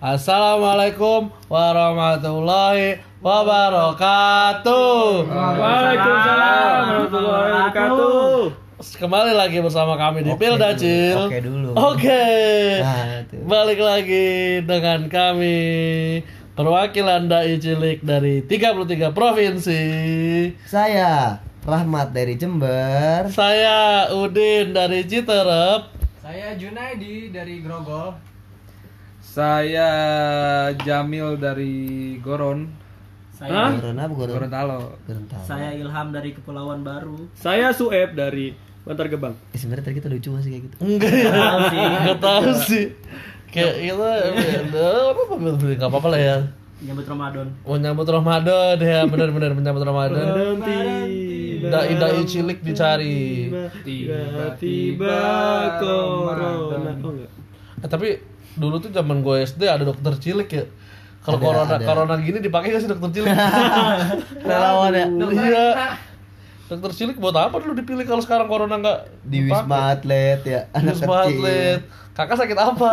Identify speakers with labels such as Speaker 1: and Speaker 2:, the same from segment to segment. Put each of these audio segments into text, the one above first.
Speaker 1: Assalamualaikum warahmatullahi wabarakatuh.
Speaker 2: Waalaikumsalam warahmatullahi wabarakatuh.
Speaker 1: Kembali lagi bersama kami di Pilda Cil.
Speaker 3: Oke dulu.
Speaker 1: Oke.
Speaker 3: Nah.
Speaker 1: Balik lagi dengan kami perwakilan dai cilik dari 33 provinsi.
Speaker 3: Saya Rahmat dari Jember.
Speaker 1: Saya Udin dari Citerep.
Speaker 4: Saya Junaidi dari Grogol.
Speaker 2: Saya Jamil dari Goron.
Speaker 5: Saya
Speaker 3: Gurun apa gurun?
Speaker 2: Gorontalo.
Speaker 3: Gorontalo.
Speaker 5: saya Ilham dari Kepulauan Baru.
Speaker 6: Saya Sueb dari Bantar Gebang.
Speaker 3: Eh, sebenarnya tadi kita lucu gak sih kayak gitu?
Speaker 1: Enggak ya.
Speaker 5: Tahu sih.
Speaker 1: Enggak tahu sih. Kayak kita apa apa enggak apa-apa lah ya.
Speaker 5: Nyambut Ramadan.
Speaker 1: Mau nyambut Ramadan ya, benar-benar menyambut Ramadan.
Speaker 6: Tiba
Speaker 1: Dai-dai cilik dicari.
Speaker 6: tiba-tiba corona. Oh enggak.
Speaker 1: Eh, tapi dulu tuh zaman gue SD ada dokter cilik ya. Kalau corona
Speaker 3: ada.
Speaker 1: corona gini dipakai gak sih dokter cilik?
Speaker 3: Relawan ya.
Speaker 1: Iya. Dokter cilik buat apa dulu dipilih kalau sekarang corona nggak
Speaker 3: Di
Speaker 1: dipakai?
Speaker 3: Wisma Atlet ya.
Speaker 1: Di
Speaker 3: Anak
Speaker 1: Wisma
Speaker 3: kecil.
Speaker 1: Atlet. Kakak sakit apa?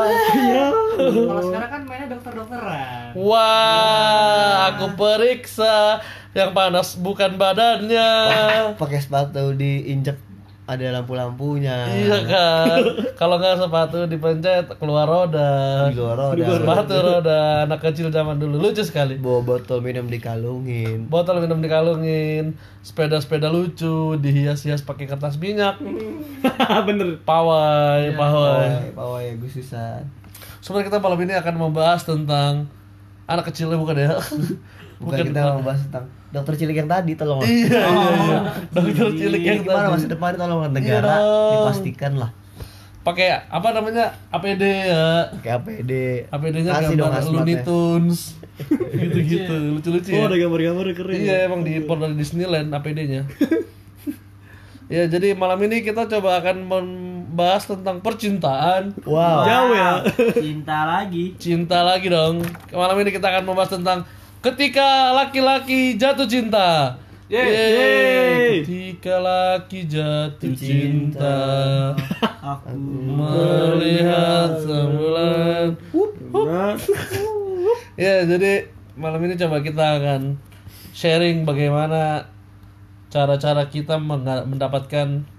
Speaker 4: Kalau sekarang kan mainnya dokter-dokteran.
Speaker 1: Wah, aku periksa yang panas bukan badannya.
Speaker 3: Pakai sepatu diinjek ada lampu-lampunya.
Speaker 1: Iya kan. Kalau nggak sepatu dipencet keluar roda.
Speaker 3: Di luar roda.
Speaker 1: Sepatu roda anak kecil zaman dulu lucu sekali.
Speaker 3: Bawa botol minum dikalungin.
Speaker 1: Botol minum dikalungin, sepeda-sepeda lucu dihias-hias pakai kertas minyak.
Speaker 6: Bener.
Speaker 1: Pawai, pawai.
Speaker 3: Pawai, pawai Agustusan.
Speaker 1: Sebenarnya kita malam ini akan membahas tentang anak kecilnya bukan ya?
Speaker 3: Bukan kita mau bahas tentang dokter cilik yang tadi tolong.
Speaker 1: Iya, iya, iya. Dokter cilik yang
Speaker 3: Gimana
Speaker 1: tadi.
Speaker 3: masa depan tolong
Speaker 1: Iya
Speaker 3: negara
Speaker 1: dong.
Speaker 3: dipastikan lah.
Speaker 1: Pakai apa namanya? APD ya.
Speaker 3: Kayak APD.
Speaker 1: APD-nya
Speaker 3: Kasih dong
Speaker 1: gambar. Looney Tunes. Gitu-gitu, lucu-lucu
Speaker 6: Oh
Speaker 1: ya.
Speaker 6: ada gambar-gambar keren.
Speaker 1: Iya, emang diimpor dari Disneyland APD-nya. ya, jadi malam ini kita coba akan membahas tentang percintaan.
Speaker 3: Wow.
Speaker 6: Jauh ya.
Speaker 5: Cinta lagi.
Speaker 1: Cinta lagi dong. Malam ini kita akan membahas tentang ketika laki-laki jatuh cinta.
Speaker 6: Yeay.
Speaker 1: Yeay. Ketika laki jatuh cinta.
Speaker 5: Aku
Speaker 1: Melihat sembulan.
Speaker 6: Nah,
Speaker 1: Ya, jadi malam ini coba kita akan sharing bagaimana cara-cara kita mendapatkan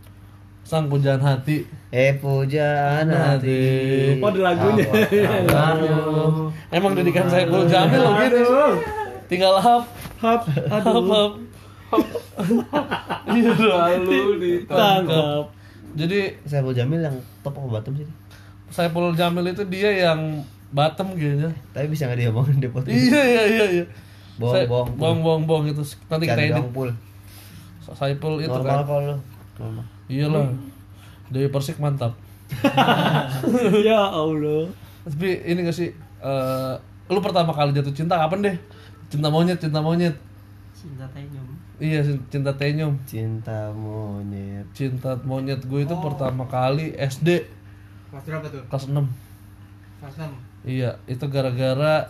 Speaker 1: sang pujaan hati.
Speaker 3: Eh pujaan hati.
Speaker 6: Oh, ada lagunya.
Speaker 1: Aduh. Emang didikan saya Pul Jamil loh gini. Tinggal hap,
Speaker 6: Hap,
Speaker 1: hap, hap. Iya.
Speaker 2: Lalu
Speaker 6: tangkap.
Speaker 1: Jadi
Speaker 3: Saiful Jamil yang top apa bottom sih?
Speaker 1: Saiful Jamil itu dia yang bottom kayaknya.
Speaker 3: Tapi bisa nggak diomongin di podcast?
Speaker 1: Iya iya iya iya.
Speaker 3: Bohong,
Speaker 1: Saya-
Speaker 3: bohong, Pul.
Speaker 1: bohong bohong bohong itu nanti kita edit.
Speaker 3: dong, pul.
Speaker 1: Saiful itu
Speaker 3: Normal
Speaker 1: kan.
Speaker 3: kalau lu. Normal.
Speaker 1: Iyalah. Dewi Persik mantap.
Speaker 6: ya Allah.
Speaker 1: Tapi ini gak sih eh lu pertama kali jatuh cinta kapan deh? Cinta monyet, cinta monyet.
Speaker 5: cinta tenyum.
Speaker 1: Iya, cinta tenyum.
Speaker 3: Cinta monyet.
Speaker 1: Cinta monyet gue itu pertama kali SD
Speaker 4: Kelas berapa tuh?
Speaker 1: kelas 6.
Speaker 4: Kelas 6.
Speaker 1: Iya, itu gara-gara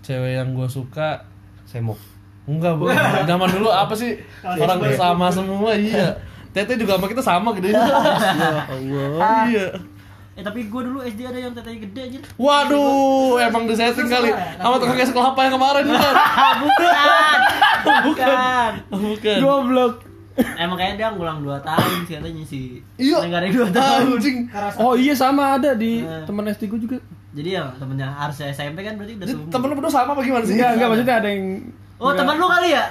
Speaker 1: cewek yang gue suka
Speaker 3: Semok.
Speaker 1: enggak bu zaman dulu apa sih orang sama semua iya Tete juga sama kita sama gitu ya Allah iya
Speaker 5: Eh tapi gue dulu SD ada yang tetenya gede aja.
Speaker 1: waduh emang disetting kali sama tukang es kelapa yang kemarin bukan
Speaker 5: Bukan. Bukan.
Speaker 1: bukan
Speaker 6: Goblok.
Speaker 5: Emang kayaknya dia ngulang 2 tahun sih katanya sih.
Speaker 1: iya
Speaker 5: Nggak ada 2 tahun.
Speaker 1: anjing
Speaker 6: Oh iya sama ada di
Speaker 5: Eh.
Speaker 6: teman SD gue juga.
Speaker 5: Jadi ya temennya harusnya SMP kan berarti udah seumur.
Speaker 1: temen lu berdua sama apa gimana sih?
Speaker 6: Enggak, enggak maksudnya ada yang
Speaker 5: Oh teman lu kali ya?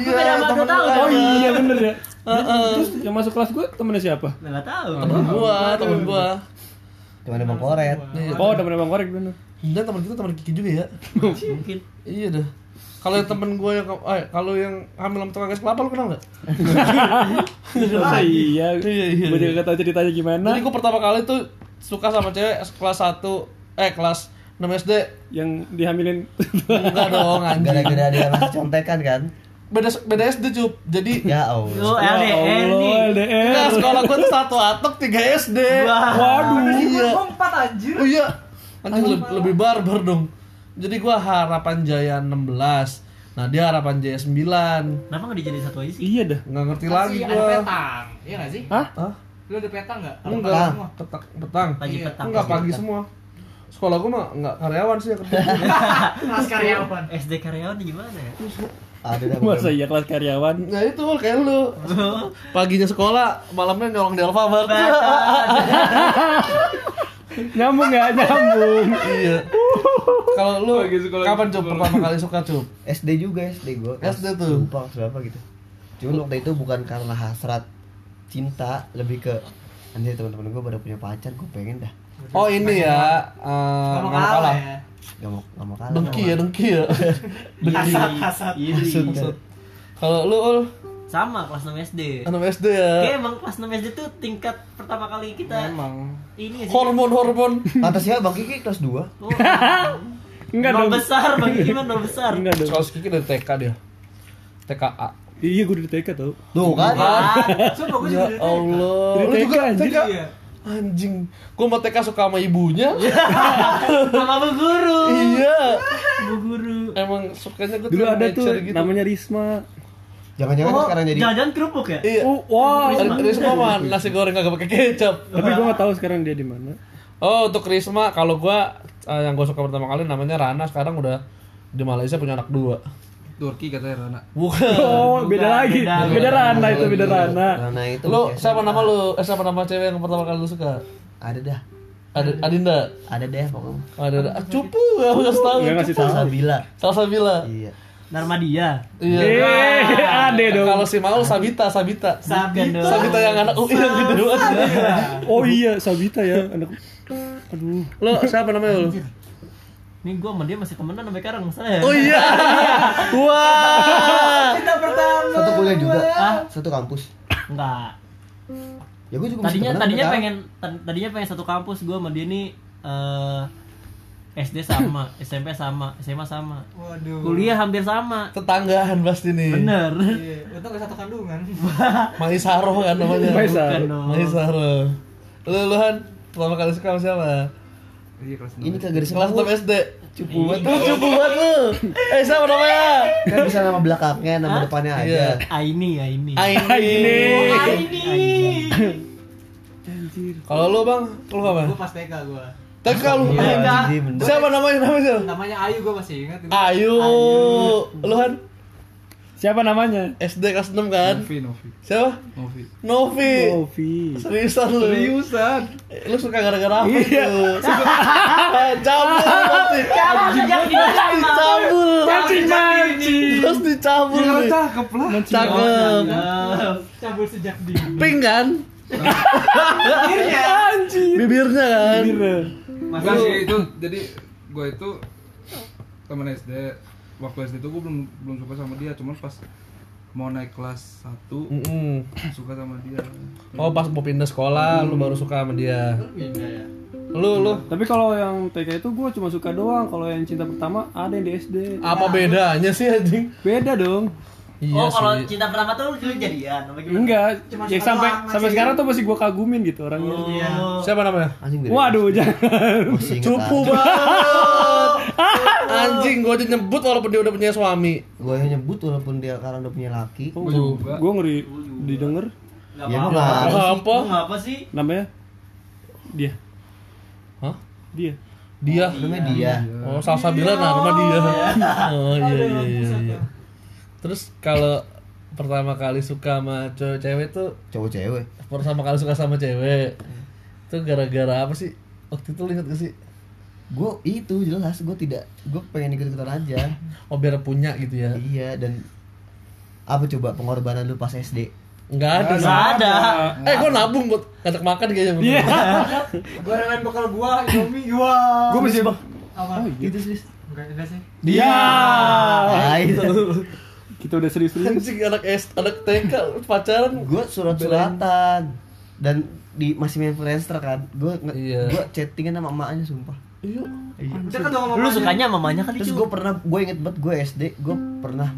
Speaker 5: 2 tahun.
Speaker 1: lu.
Speaker 6: Oh iya bener ya. Terus yang masuk kelas gue temennya siapa?
Speaker 5: Nggak tahu.
Speaker 1: Temen gua, temen gua.
Speaker 3: Cuma ada bang koret.
Speaker 1: Iya.
Speaker 6: Oh temen Bang Korek bener.
Speaker 1: Dan temen kita temen Kiki juga ya.
Speaker 5: Mungkin.
Speaker 1: iya dah. Kalau yang temen gua yang eh, kalau yang hamil sama tukang es kelapa lu kenal nggak?
Speaker 6: Iya.
Speaker 1: Iya, iya,
Speaker 6: Gue
Speaker 1: iya.
Speaker 6: juga gak tau ceritanya gimana.
Speaker 1: Jadi gua pertama kali tuh suka sama cewek kelas 1 eh kelas 6 SD.
Speaker 6: Yang dihamilin.
Speaker 1: Enggak dong.
Speaker 3: Gara-gara dia masih contekan kan?
Speaker 1: Beda beda SD cup. Jadi
Speaker 3: Ya
Speaker 5: Lu
Speaker 3: Allah.
Speaker 5: LDR nih.
Speaker 6: Allah, LDR.
Speaker 1: Enggak, sekolah gua tuh satu atap 3 SD.
Speaker 6: Waduh.
Speaker 1: Iya.
Speaker 4: Gua 4 anjir.
Speaker 1: Oh iya. Anjing lebih, lebih barbar dong. Jadi gua harapan Jaya 16. Nah, dia harapan Jaya 9.
Speaker 5: Kenapa nggak dijadiin satu aja sih?
Speaker 6: Iya dah.
Speaker 1: Nggak ngerti lagi
Speaker 4: Masih ada
Speaker 1: gua.
Speaker 4: petang. Iya nggak sih?
Speaker 6: Hah?
Speaker 1: Hah?
Speaker 4: Lu ada petang nggak?
Speaker 1: Enggak,
Speaker 3: Petang.
Speaker 1: petang, petang.
Speaker 5: Pagi
Speaker 4: Iya.
Speaker 5: petang.
Speaker 1: Enggak pagi semua. sekolah gua mah nggak karyawan sih yang kerja.
Speaker 4: Kelas karyawan.
Speaker 5: SD karyawan gimana ya?
Speaker 3: Ada dah.
Speaker 6: Masa iya kelas karyawan?
Speaker 1: Nah itu kayak lu. Paginya sekolah, malamnya nyolong di Alfamart.
Speaker 6: Nyambung nggak? Nyambung.
Speaker 1: iya. Kalau lu kapan cup pertama kali suka cup?
Speaker 3: SD juga SD gue.
Speaker 1: SD tuh.
Speaker 3: Lupa berapa gitu. Cuman waktu itu bukan karena hasrat cinta, lebih ke anjir teman-teman gue pada punya pacar, gue pengen dah.
Speaker 1: Oh ini ya, eh,
Speaker 4: kalah
Speaker 1: kalah.
Speaker 4: ya.
Speaker 3: Gak mau gak mau kalah.
Speaker 1: Dengki ya, dengki ya. dengki.
Speaker 4: Hasad, hasad.
Speaker 3: Maksud kan.
Speaker 1: Kalau lu ul,
Speaker 5: Sama kelas 6 SD.
Speaker 1: anak SD ya.
Speaker 5: Kayak emang kelas 6 SD tuh tingkat pertama kali kita
Speaker 2: Emang.
Speaker 5: ini sih.
Speaker 1: Hormon hormon.
Speaker 3: Atasnya Bang Kiki kelas 2.
Speaker 5: Oh,
Speaker 6: Enggak dong.
Speaker 5: besar bagi gimana nol besar.
Speaker 6: Enggak dong.
Speaker 1: Soal Kiki dari TK dia. TKA.
Speaker 6: Iya gue dari TK tau.
Speaker 3: Tuh kan.
Speaker 5: Ah,
Speaker 4: Sumpah gue
Speaker 1: Ya
Speaker 4: juga
Speaker 1: Allah.
Speaker 6: Dari
Speaker 1: Lu
Speaker 6: TK,
Speaker 1: juga. TK. Anjing. Gua mau TK suka sama ibunya.
Speaker 5: sama bu guru.
Speaker 1: iya.
Speaker 5: Bu guru.
Speaker 1: Emang sukanya gue
Speaker 6: Dulu ada tuh
Speaker 1: gitu.
Speaker 6: namanya Risma.
Speaker 3: Jangan-jangan
Speaker 5: Oh,
Speaker 3: sekarang jadi
Speaker 5: jangan kerupuk ya?
Speaker 1: Iya.
Speaker 6: Oh, wow.
Speaker 1: Risma, Risma mah nasi goreng kagak pakai kecap.
Speaker 6: Tapi gue nggak tahu sekarang dia di mana.
Speaker 1: Oh, untuk Risma kalau gua eh, yang gua suka pertama kali namanya Rana, sekarang udah di Malaysia punya anak dua.
Speaker 2: Turki katanya Rana.
Speaker 1: Bukan.
Speaker 6: Oh, beda lagi.
Speaker 5: beda.
Speaker 6: Beda Rana itu, beda Rana.
Speaker 3: Karena itu
Speaker 1: Lu siapa nama lu? Eh siapa nama cewek yang pertama kali lu suka?
Speaker 3: Ada dah.
Speaker 1: Ada Adinda.
Speaker 3: Ada deh pokoknya.
Speaker 1: Ada ada. Ah, cupu ya udah tahu.
Speaker 6: Enggak ngasih tahu.
Speaker 3: Sabila.
Speaker 1: Salsabila.
Speaker 3: Iya.
Speaker 5: Narmadia.
Speaker 1: Iya.
Speaker 6: Eh, ade dong.
Speaker 1: Kalau si Maul Sabita, Sabita.
Speaker 5: Dong.
Speaker 1: Sabita yang anak UI yang gitu.
Speaker 6: Oh iya, Sabita ya. Anak Aduh.
Speaker 1: Lu siapa namanya lu?
Speaker 5: Nih gua sama dia masih temenan sampai sekarang masalah ya.
Speaker 1: Oh iya. Wah.
Speaker 4: Kita pertama.
Speaker 3: Satu kuliah juga.
Speaker 5: Ah.
Speaker 3: Satu kampus.
Speaker 5: Enggak.
Speaker 3: Ya gue juga
Speaker 5: Tadinya tadinya pengen tad- tadinya pengen satu kampus gua sama dia nih eh SD sama, SMP sama, SMA sama.
Speaker 4: Waduh.
Speaker 5: Kuliah hampir sama.
Speaker 1: Tetanggaan pasti nih.
Speaker 5: Bener.
Speaker 4: Iya, untung gak satu kandungan.
Speaker 1: Maisaro kan namanya.
Speaker 6: Maisaro.
Speaker 5: Bukan dong.
Speaker 1: Maisaro. Lu lu Han, pertama kali suka sama siapa?
Speaker 2: Iya kelas
Speaker 3: Ini kagak disebut.
Speaker 1: Kelas 6 SD.
Speaker 3: Cupu banget.
Speaker 1: Lu cupu banget lu. Eh siapa namanya?
Speaker 3: Kan bisa nama belakangnya, nama depannya aja.
Speaker 1: Iya.
Speaker 5: Aini, Aini.
Speaker 1: Aini.
Speaker 5: Aini.
Speaker 1: Kalau lu Bang, lu apa?
Speaker 4: Gue pas TK gue.
Speaker 1: TK lu.
Speaker 3: Iya.
Speaker 1: Siapa namanya namanya?
Speaker 4: Namanya Ayu gue masih ingat.
Speaker 1: Ayu. Lu Han
Speaker 6: Siapa namanya?
Speaker 1: SD kelas 6 kan?
Speaker 2: Novi, Novi,
Speaker 1: Siapa?
Speaker 2: Novi.
Speaker 1: Novi.
Speaker 6: Novi.
Speaker 1: Seriusan lu?
Speaker 2: Seriusan?
Speaker 1: Lu suka gara-gara apa
Speaker 6: Iya.
Speaker 1: tuh? Eh, Cabul pasti. Dicabul.
Speaker 6: Mancing mancing.
Speaker 1: Terus dicabul.
Speaker 2: Ya cakep lah.
Speaker 1: Cakep.
Speaker 4: Cabul sejak dini.
Speaker 1: Pink kan?
Speaker 4: Akhirnya.
Speaker 1: Bibirnya kan?
Speaker 2: Enggak sih itu jadi gue itu temen SD waktu SD itu gue belum belum suka sama dia cuman pas mau naik kelas 1
Speaker 1: Mm-mm.
Speaker 2: suka sama dia
Speaker 1: Oh pas mau pindah sekolah lu baru suka sama dia.
Speaker 4: Pindah ya.
Speaker 1: Lu lu
Speaker 6: Tapi kalau yang TK itu gue cuma suka doang. Kalau yang cinta pertama ada yang di SD.
Speaker 1: apa bedanya sih anjing?
Speaker 6: Beda dong.
Speaker 1: Iya
Speaker 5: oh, kalau cinta pertama tuh lu jadian apa gimana?
Speaker 6: Enggak.
Speaker 4: Cuma
Speaker 6: Ya sampai
Speaker 4: doang,
Speaker 6: sampai
Speaker 4: masih-
Speaker 6: sekarang tuh masih gue kagumin gitu orangnya.
Speaker 4: Iya.
Speaker 1: Siapa namanya?
Speaker 3: Anjing
Speaker 6: Waduh, jangan.
Speaker 1: Cupu banget. Anjing gua aja nyebut walaupun dia udah punya suami.
Speaker 3: Gue yang nyebut walaupun dia sekarang udah punya laki.
Speaker 2: gue juga
Speaker 6: Gue ngeri didengar
Speaker 5: Gak
Speaker 3: Ya, gua nggak-
Speaker 1: Apa?
Speaker 5: Lu ngapa sih?
Speaker 6: namanya dia.
Speaker 1: Hah?
Speaker 6: Dia.
Speaker 1: Dia.
Speaker 3: Namanya dia.
Speaker 1: Oh, Salsabila nama dia. Oh iya iya iya. iya. Terus kalau pertama kali suka sama cewek cewek tuh
Speaker 3: Cowok cewek.
Speaker 1: pertama kali suka sama cewek itu gara-gara apa sih waktu itu lu ingat gak sih
Speaker 3: Gue itu jelas gue tidak gue pengen ikut ikutan aja.
Speaker 1: oh biar punya gitu ya
Speaker 3: Iya dan apa coba pengorbanan lu pas SD?
Speaker 1: nggak ada sih.
Speaker 5: Gak ada.
Speaker 1: eh gua nabung buat ngajak makan kayaknya
Speaker 6: Iya.
Speaker 4: Gue relain bekal gua, Indomie gua.
Speaker 6: Gue masih
Speaker 4: Apa?
Speaker 3: Itu sih.
Speaker 4: Enggak enggak sih.
Speaker 6: dia.
Speaker 3: Ah, itu.
Speaker 6: Kita udah serius-serius.
Speaker 1: anjing anak S anak TK pacaran
Speaker 3: gue surat-suratan dan di masih main Friendster kan. Gue
Speaker 1: Iya.
Speaker 3: gue chattingan sama emaknya sumpah.
Speaker 1: Iya
Speaker 4: Udah kan
Speaker 5: Lu sukanya mamanya kali
Speaker 3: Terus gue pernah gue inget banget gue SD gue pernah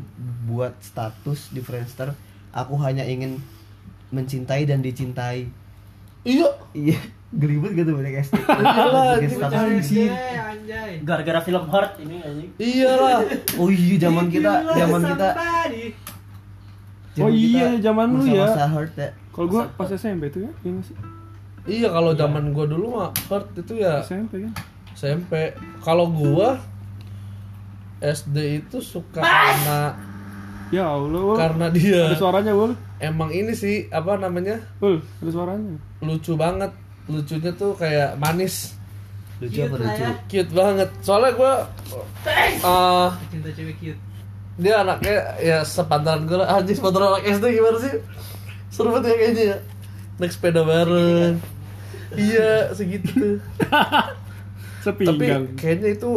Speaker 3: buat status di Friendster aku hanya ingin mencintai dan dicintai.
Speaker 1: iya
Speaker 3: Iya, geli banget gitu banyak SD.
Speaker 1: Iyalah,
Speaker 3: Bikin
Speaker 1: itu
Speaker 3: status
Speaker 4: Anjay.
Speaker 5: Gara-gara film Heart ini anjing.
Speaker 1: iyalah
Speaker 3: Oh iya zaman kita, zaman kita.
Speaker 6: Oh iya, zaman lu ya.
Speaker 3: Masa hurt ya.
Speaker 6: Kalau gue pas SMP tuh ya, iya sih?
Speaker 1: iya kalau zaman gua dulu mah hurt itu ya
Speaker 6: SMP kan.
Speaker 1: SMP. Kalau gua SD itu suka karena
Speaker 6: Ya Allah, Wul.
Speaker 1: karena dia.
Speaker 6: Ada suaranya, Wul.
Speaker 1: emang ini sih apa namanya?
Speaker 6: Wul, ada suaranya.
Speaker 1: lucu banget. Lucunya tuh kayak manis.
Speaker 3: Lucu apa lucu?
Speaker 1: cute banget. Soalnya gua eh
Speaker 4: Cinta cewek cute.
Speaker 1: dia anaknya ya sepantaran gue lah. Anjing sepantaran anak SD gimana sih? Seru banget ya kayaknya ya. Naik sepeda bareng. Iya segitu tuh tapi
Speaker 6: Sepinggang.
Speaker 1: kayaknya itu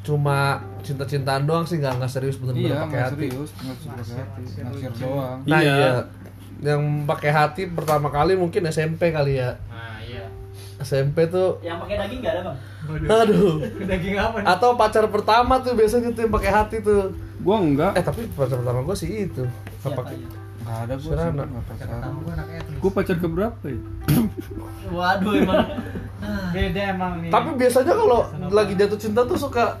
Speaker 1: cuma cinta-cintaan doang sih nggak nggak serius bener-bener
Speaker 2: Iya,
Speaker 1: pakai
Speaker 2: nggak
Speaker 1: hati
Speaker 2: serius, nggak serius pakai hati, naksir doang.
Speaker 1: nah
Speaker 6: Iya.
Speaker 1: iya. yang pakai hati pertama kali mungkin SMP kali ya
Speaker 5: Nah, iya.
Speaker 1: SMP tuh
Speaker 5: Yang pakai daging enggak ada, Bang?
Speaker 1: aduh
Speaker 4: Daging apa nih?
Speaker 1: atau pacar pertama tuh biasanya tuh yang pakai hati tuh
Speaker 6: Gua enggak.
Speaker 1: eh tapi pacar pertama gue sih itu nggak
Speaker 5: Siapa
Speaker 1: pakai
Speaker 2: Nggak ada gue
Speaker 1: Serana.
Speaker 2: sih, nggak pacaran.
Speaker 4: Gue anak etnis.
Speaker 6: Pacar ke berapa ya?
Speaker 5: Waduh, emang.
Speaker 4: Beda emang nih.
Speaker 1: Tapi biasanya kalau lagi jatuh cinta tuh suka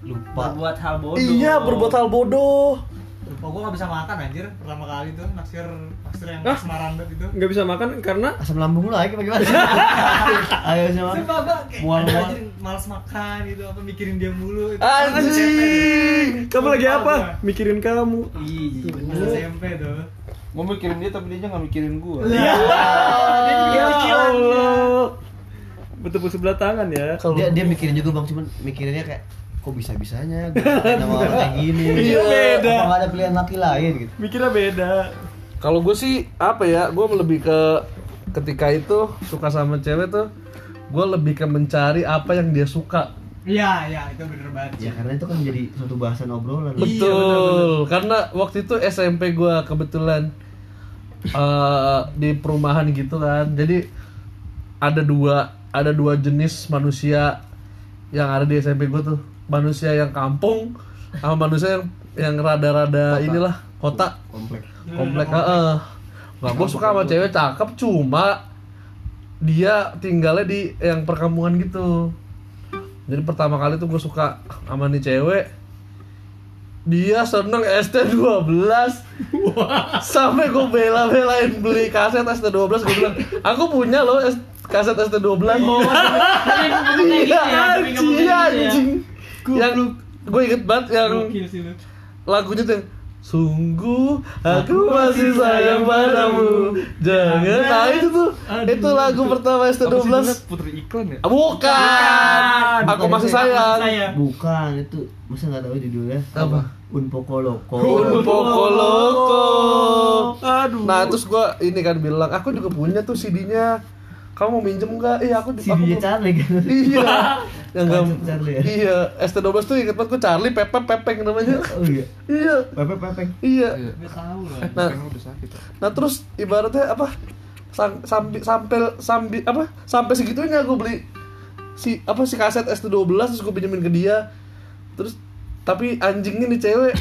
Speaker 3: lupa
Speaker 5: Berbuat hal bodoh.
Speaker 1: iya berbuat hal bodoh.
Speaker 4: Lupa gue gak bisa makan anjir pertama kali tuh naksir naksir yang
Speaker 6: Hah?
Speaker 4: asmaran banget itu.
Speaker 6: Enggak bisa makan karena
Speaker 3: asam lambung lu lagi bagaimana ayo sama
Speaker 4: Sumpah gue kayak
Speaker 3: Mual-mual.
Speaker 4: Males makan gitu apa mikirin dia mulu itu.
Speaker 1: Anjing.
Speaker 6: kamu lagi apa?
Speaker 4: gua.
Speaker 6: Mikirin kamu.
Speaker 5: Iya, bener.
Speaker 4: Pas SMP tuh.
Speaker 2: Gue mikirin dia tapi dia nggak mikirin gue.
Speaker 4: Bikin
Speaker 6: Ya. Allah. Bertepuk sebelah tangan ya.
Speaker 1: Kalau
Speaker 3: dia dia mikirin juga bang cuman mikirinnya kayak kok bisa bisanya gue sama orang kayak gini
Speaker 6: Iya, beda.
Speaker 3: apa nggak ada pilihan laki lain gitu
Speaker 6: Mikirnya beda.
Speaker 1: kalau gue sih apa ya, gue lebih ke ketika itu suka sama cewek tuh, gue lebih ke mencari apa yang dia suka.
Speaker 4: Iya, iya itu bener banget.
Speaker 3: ya karena itu kan menjadi suatu bahasan obrolan
Speaker 1: Betul. Karena waktu itu SMP gue kebetulan eh, di perumahan gitu kan. Jadi ada dua ada dua jenis manusia yang ada di SMP gue tuh. Manusia yang kampung sama manusia yang yang rada-rada inilah kota
Speaker 3: komplek
Speaker 1: komplek heeh. Nah, gue suka sama cewek cakep cuma dia tinggalnya di yang perkampungan gitu. Jadi pertama kali tuh gue suka sama nih cewek. Dia seneng ST12 sampai gue bela-belain beli kaset ST12 gue bilang aku punya loh S- kaset ST12 iya. Anjing iya anjing. Yang gue inget banget yang lagunya tuh Sungguh aku masih sayang padamu. Jangan. Nah itu tuh. Itu lagu pertama ST12
Speaker 2: Putri iklan ya?
Speaker 1: Ah, Bukan. Aku masih sayang.
Speaker 3: Bukan itu masa nggak tahu judulnya.
Speaker 1: Apa?
Speaker 3: Unpoko Loko
Speaker 1: Un poco loco
Speaker 6: Aduh.
Speaker 1: Nah terus gua ini kan bilang Aku juga punya tuh CD-nya Kamu mau minjem nggak? Iya aku
Speaker 3: si
Speaker 1: aku
Speaker 3: dia Charlie kan
Speaker 1: Iya Yang gak,
Speaker 3: Charlie ya?
Speaker 1: Iya ST12 tuh inget banget gue Charlie Pepep Pepeng namanya
Speaker 3: oh iya
Speaker 1: Iya
Speaker 3: Pepe Pepeng
Speaker 1: Iya
Speaker 2: Iya.
Speaker 4: Gue tahu lah.
Speaker 1: Nah.
Speaker 2: nah. udah sakit.
Speaker 1: Nah terus ibaratnya apa? Sam, sambil sampai sambil apa? Sampai segitunya gue beli si apa si kaset ST12 terus gue pinjemin ke dia. Terus tapi anjingnya nih cewek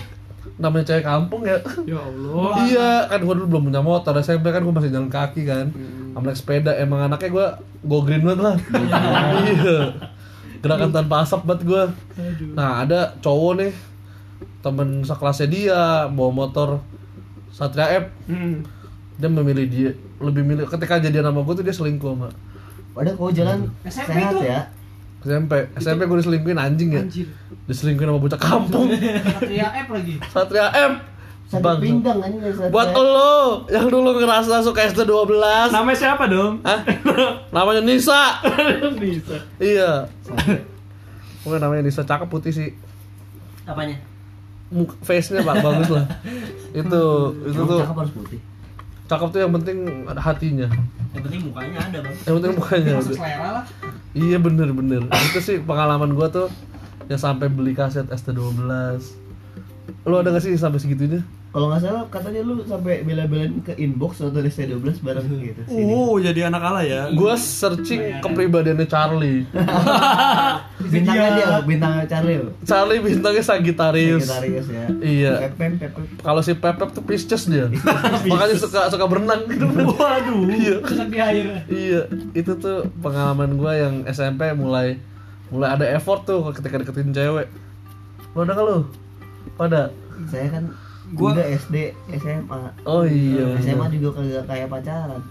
Speaker 1: namanya cewek kampung ya.
Speaker 6: Ya Allah.
Speaker 1: iya, kan gue dulu belum punya motor, SMP kan gue masih jalan kaki kan. Sama naik sepeda, emang anaknya gue go green banget lah. iya. Gerakan tanpa asap banget gue. Nah, ada cowok nih temen sekelasnya dia bawa motor Satria F
Speaker 6: Hmm.
Speaker 1: dia memilih dia lebih milih ketika jadian sama gue tuh dia selingkuh sama
Speaker 3: padahal kau jalan
Speaker 4: SMP
Speaker 3: sehat
Speaker 4: tuh.
Speaker 3: ya
Speaker 1: SMP SMP gue diselingkuhin anjing ya diselingkuhin sama bocah kampung
Speaker 4: Satria F lagi.
Speaker 1: Satria M
Speaker 3: sakit
Speaker 1: Bang.
Speaker 3: pinggang kan ini Satria.
Speaker 1: buat lo yang dulu ngerasa suka ST12
Speaker 6: Namanya siapa dong?
Speaker 1: Hah? namanya Nisa
Speaker 6: Bisa.
Speaker 1: iya Pokoknya namanya Nisa cakep putih sih
Speaker 5: Apanya?
Speaker 1: Muka, face-nya pak bagus lah itu itu
Speaker 3: Emang
Speaker 1: tuh
Speaker 3: cakep harus putih
Speaker 1: cakep tuh yang penting ada hatinya
Speaker 5: Yang penting mukanya ada, Bang.
Speaker 1: yang penting mukanya
Speaker 4: Masuk selera lah.
Speaker 1: Iya bener bener Itu sih pengalaman gua tuh Yang sampai beli kaset ST12 Lu ada gak sih sampai segitunya?
Speaker 3: Kalau nggak salah katanya lu sampai bela-belain ke inbox nonton ST12 bareng gitu. Sini.
Speaker 6: Oh, jadi anak ala ya.
Speaker 1: Gua searching kepribadiannya Charlie.
Speaker 3: Bintangnya dia bintangnya Charlie loh.
Speaker 1: Charlie bintangnya Sagittarius.
Speaker 3: Sagittarius ya.
Speaker 1: Iya. Kalau si Pepep tuh Pisces dia. Makanya suka suka berenang. Gitu
Speaker 6: Waduh.
Speaker 1: Iya.
Speaker 4: Di air.
Speaker 1: Iya. Itu tuh pengalaman gua yang SMP mulai Mulai ada effort tuh ketika deketin cewek. Lu ada lu? Pada?
Speaker 3: saya kan
Speaker 6: Gua-
Speaker 3: udah SD SMA
Speaker 1: Oh iya
Speaker 3: SMA juga kagak kayak pacaran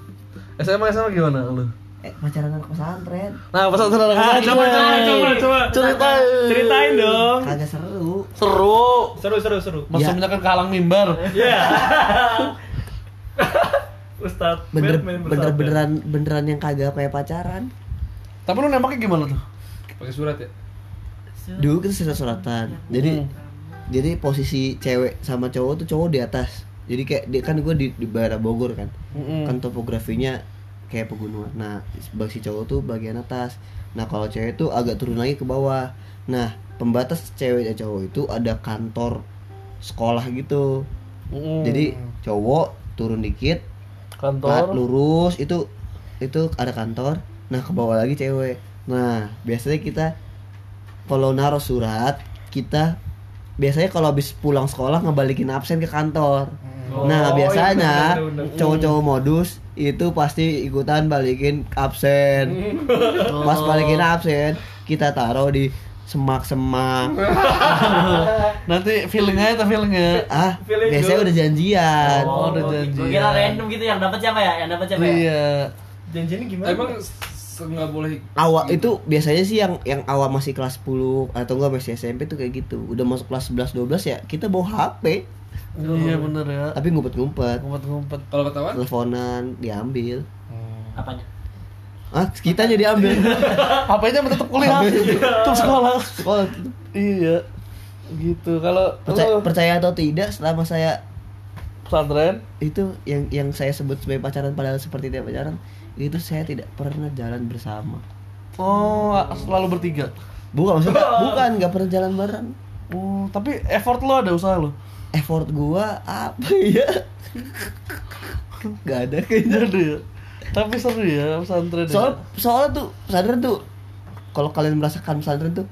Speaker 1: SMA SMA gimana lu?
Speaker 3: eh pacaran anak pesantren
Speaker 1: Nah, pesantren anak
Speaker 6: Ah,
Speaker 1: pesantren.
Speaker 6: coba, coba, coba, coba.
Speaker 1: Ceritain.
Speaker 6: Ceritain dong.
Speaker 3: kagak seru
Speaker 1: Seru.
Speaker 6: Seru, seru, seru.
Speaker 1: Maksudnya kan kehalang mimbar.
Speaker 6: Iya. Ustaz
Speaker 3: bener bener
Speaker 6: bersabda.
Speaker 3: beneran beneran yang kagak kayak pacaran
Speaker 1: Tapi lu nembaknya gimana tuh?
Speaker 2: pakai surat ya
Speaker 3: dulu kita surat suratan jadi
Speaker 1: Hmm.
Speaker 3: Jadi posisi cewek sama cowok tuh cowok di atas. Jadi kayak dia kan gue di, di daerah Bogor kan.
Speaker 1: Mm-mm.
Speaker 3: kan topografinya kayak pegunungan. Nah si cowok tuh bagian atas. Nah kalau cewek tuh agak turun lagi ke bawah. Nah pembatas cewek dan cowok itu ada kantor sekolah gitu.
Speaker 1: Mm-mm.
Speaker 3: jadi cowok turun dikit
Speaker 1: kantor.
Speaker 3: lurus itu itu ada kantor. Nah ke bawah lagi cewek. Nah biasanya kita kalau naruh surat kita biasanya kalau habis pulang sekolah ngebalikin absen ke kantor nah
Speaker 6: Oh,
Speaker 3: biasanya
Speaker 6: iya, benar, benar,
Speaker 3: cowok-cowok modus itu pasti ikutan balikin absen pas balikin absen kita taruh di semak-semak
Speaker 1: Nanti feelingnya itu feelingnya.
Speaker 3: ah
Speaker 6: Feeling
Speaker 3: biasanya udah janjian
Speaker 1: Oh, udah
Speaker 5: Gua
Speaker 1: janjian.
Speaker 5: kira random gitu yang dapat siapa ya? Yang dapat siapa ya?
Speaker 1: Iya.
Speaker 6: Janjiannya gimana?
Speaker 2: emang nggak boleh
Speaker 3: awal itu biasanya sih yang yang awal masih kelas 10 atau enggak masih SMP tuh kayak gitu. Udah masuk kelas 11 12 ya kita bawa HP
Speaker 1: Iya bener ya.
Speaker 3: tapi ngumpet-ngumpet.
Speaker 1: Ngumpet-ngumpet.
Speaker 2: kalau ketahuan
Speaker 3: Teleponan diambil.
Speaker 5: Apanya?
Speaker 3: Ah, kitanya diambil.
Speaker 1: HP-nya tetap kuliah. Tetap sekolah.
Speaker 3: Oh,
Speaker 1: Iya. Gitu. Kalau
Speaker 3: percaya,
Speaker 1: lu
Speaker 3: percaya atau tidak selama saya
Speaker 1: pesantren
Speaker 3: itu yang yang saya sebut sebagai pacaran padahal seperti tidak pacaran itu saya tidak pernah jalan bersama.
Speaker 1: Oh, selalu bertiga.
Speaker 3: Bukan maksudnya bukan nggak pernah jalan bareng.
Speaker 1: Oh, tapi effort lo ada usaha lo.
Speaker 3: Effort gua apa ya? Gak ada kayaknya.
Speaker 1: Jadi ya. Tapi seru ya pesantren. ya.
Speaker 3: soal soalnya tuh pesantren tuh kalau kalian merasakan pesantren tuh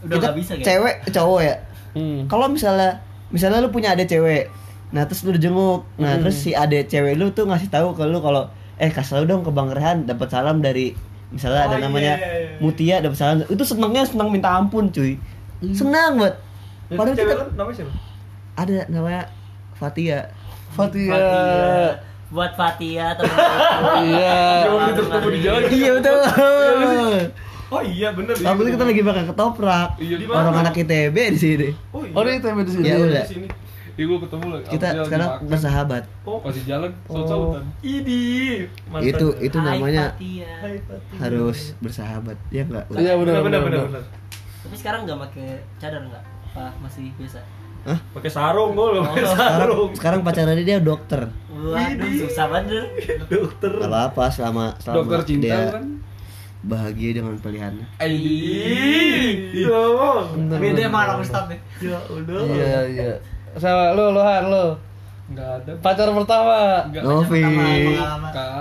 Speaker 5: Udah
Speaker 3: kita
Speaker 5: nggak bisa kayak.
Speaker 3: cewek cowok ya
Speaker 1: Hmm.
Speaker 3: kalau misalnya misalnya lu punya adik cewek nah terus lu jenguk nah
Speaker 1: Hmm.
Speaker 3: terus si adik cewek lu tuh ngasih tahu ke lu kalau eh kasih dong ke bang Rehan dapat salam dari misalnya ada
Speaker 6: Oh,
Speaker 3: namanya
Speaker 6: iya, iya, iya.
Speaker 3: Mutia dapat salam itu senangnya senang minta ampun cuy senang banget
Speaker 6: Itu
Speaker 3: padahal
Speaker 6: cewek
Speaker 3: kita
Speaker 6: namanya siapa?
Speaker 3: ada namanya Fatia
Speaker 1: Fatia.
Speaker 5: Fatia. Buat Fatia teman
Speaker 1: Iya.
Speaker 6: Jauh ketemu di jalan.
Speaker 3: iya betul
Speaker 6: Oh iya bener.
Speaker 3: Tapi kita lagi makan ketoprak
Speaker 2: Iya, di
Speaker 3: orang
Speaker 2: mana?
Speaker 3: anak ITB di sini
Speaker 6: Oh iya.
Speaker 1: Oh, ini TB di sini.
Speaker 3: Ya udah.
Speaker 6: Di sini.
Speaker 2: Iya gue ketemu lah.
Speaker 3: kita
Speaker 2: Abdel
Speaker 3: sekarang
Speaker 2: dimakan.
Speaker 3: bersahabat
Speaker 6: Oh,
Speaker 2: Masih jalan,
Speaker 1: Oh.
Speaker 2: saut-sautan.
Speaker 6: Idi. Mantan.
Speaker 3: itu itu namanya.
Speaker 6: Hai,
Speaker 3: harus bersahabat ya enggak
Speaker 1: Iya benar
Speaker 6: benar
Speaker 1: benar.
Speaker 5: Tapi sekarang nggak pakai cadar nggak? Apa masih biasa?
Speaker 6: Pakai sarung gue loh, pakai
Speaker 3: sekarang
Speaker 6: sarung.
Speaker 3: sekarang pacarannya dia dokter
Speaker 5: Waduh, susah banget.
Speaker 6: Dokter.
Speaker 3: Gak apa-apa selama selama
Speaker 2: Dokter cinta
Speaker 3: dia
Speaker 2: kan?
Speaker 3: bahagia dengan pilihannya
Speaker 6: Ih, ngomong.
Speaker 1: Bener,
Speaker 5: Beda
Speaker 1: bener.
Speaker 5: orang Ustadz deh.
Speaker 6: Ya udah.
Speaker 1: Iya iya. Sama lu lu Han lu.
Speaker 2: Nggak ada.
Speaker 1: Pacar pertama.
Speaker 2: Nggak.
Speaker 3: Novi.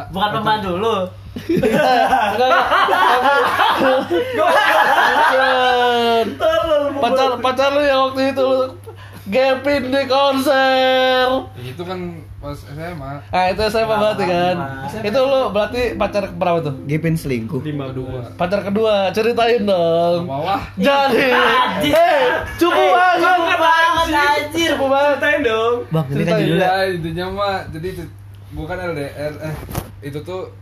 Speaker 5: Bukan pembantu lu.
Speaker 1: Enggak. Pacar pacar lu yang waktu itu lu gapin di konser.
Speaker 2: Itu kan pas SMA.
Speaker 1: Ah itu saya berarti kan. Itu lu berarti pacar berapa tuh?
Speaker 3: Gepin selingkuh
Speaker 6: Lima dua.
Speaker 1: Pacar kedua, ceritain dong.
Speaker 2: Bawah.
Speaker 1: Jadi, eh, cukup banget,
Speaker 5: Cukup banget anjir.
Speaker 1: cukup banget.
Speaker 6: Ceritain dong.
Speaker 3: bang ini kan
Speaker 1: Ceritain,
Speaker 3: judulnya
Speaker 2: Iya, intinya mah jadi bukan LDR eh itu tuh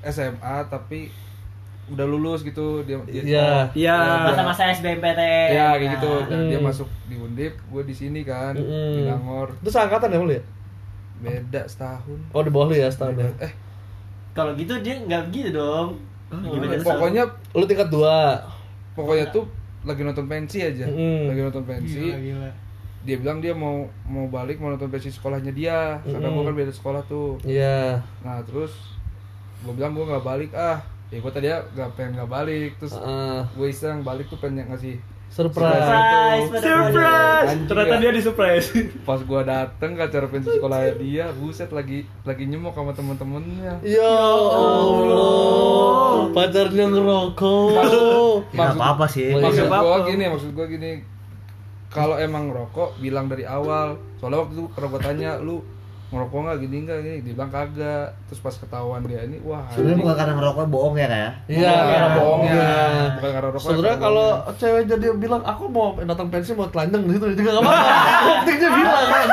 Speaker 2: SMA tapi udah lulus gitu dia dia
Speaker 1: Iya.
Speaker 6: Iya.
Speaker 5: Masa-masa SBMPTN.
Speaker 2: Ya kayak gitu. Dan dia
Speaker 1: Hmm.
Speaker 2: masuk di Undip, gue di sini kan
Speaker 1: Mm.
Speaker 2: di Nangor.
Speaker 1: Itu seangkatan ya lu ya?
Speaker 2: Beda setahun.
Speaker 1: Oh di bawah lu ya setahun ya?
Speaker 2: Eh,
Speaker 5: Kalau gitu dia nggak gitu dong. Gimana tuh?
Speaker 2: pokoknya
Speaker 1: Lu tingkat dua.
Speaker 2: pokoknya tuh lagi nonton pensi aja.
Speaker 1: Mm.
Speaker 2: Lagi nonton pensi.
Speaker 6: gila.
Speaker 2: Dia bilang dia mau mau balik mau nonton pensi sekolahnya dia. Karena
Speaker 1: Mm.
Speaker 2: gue kan beda sekolah tuh.
Speaker 1: Iya.
Speaker 2: Nah, terus gue bilang gue nggak balik ah. Ya gue tadi nggak pengen nggak balik. Terus
Speaker 1: Heeh.
Speaker 2: gue iseng balik tuh pengen ngasih
Speaker 1: surprise.
Speaker 5: Surprise.
Speaker 6: Surprise.
Speaker 2: Anjing
Speaker 6: Ternyata
Speaker 2: ya.
Speaker 6: dia di surprise.
Speaker 2: pas gua dateng ke acara pensi sekolah dia buset lagi lagi nyemok sama temen-temennya
Speaker 1: Ya Allah, pacarnya ngerokok.
Speaker 3: Ya, nggak apa-apa sih.
Speaker 2: Maksud
Speaker 6: apa-apa.
Speaker 2: gini maksud gua gini kalau emang ngerokok bilang dari awal soalnya waktu itu pernah gua tanya lu ngerokok nggak gini nggak gini dia bilang kagak terus pas ketahuan dia ini wah
Speaker 3: sebenarnya bukan karena ngerokok bohong ya kayak
Speaker 1: Iya,
Speaker 2: Bukan karena bohongnya
Speaker 1: Iya.
Speaker 2: bukan karena rokok
Speaker 1: Sebenarnya kalau
Speaker 2: bohongnya.
Speaker 1: cewek jadi bilang aku mau datang pensi mau telanjang di situ juga gak apa-apa. Pentingnya bilang kan.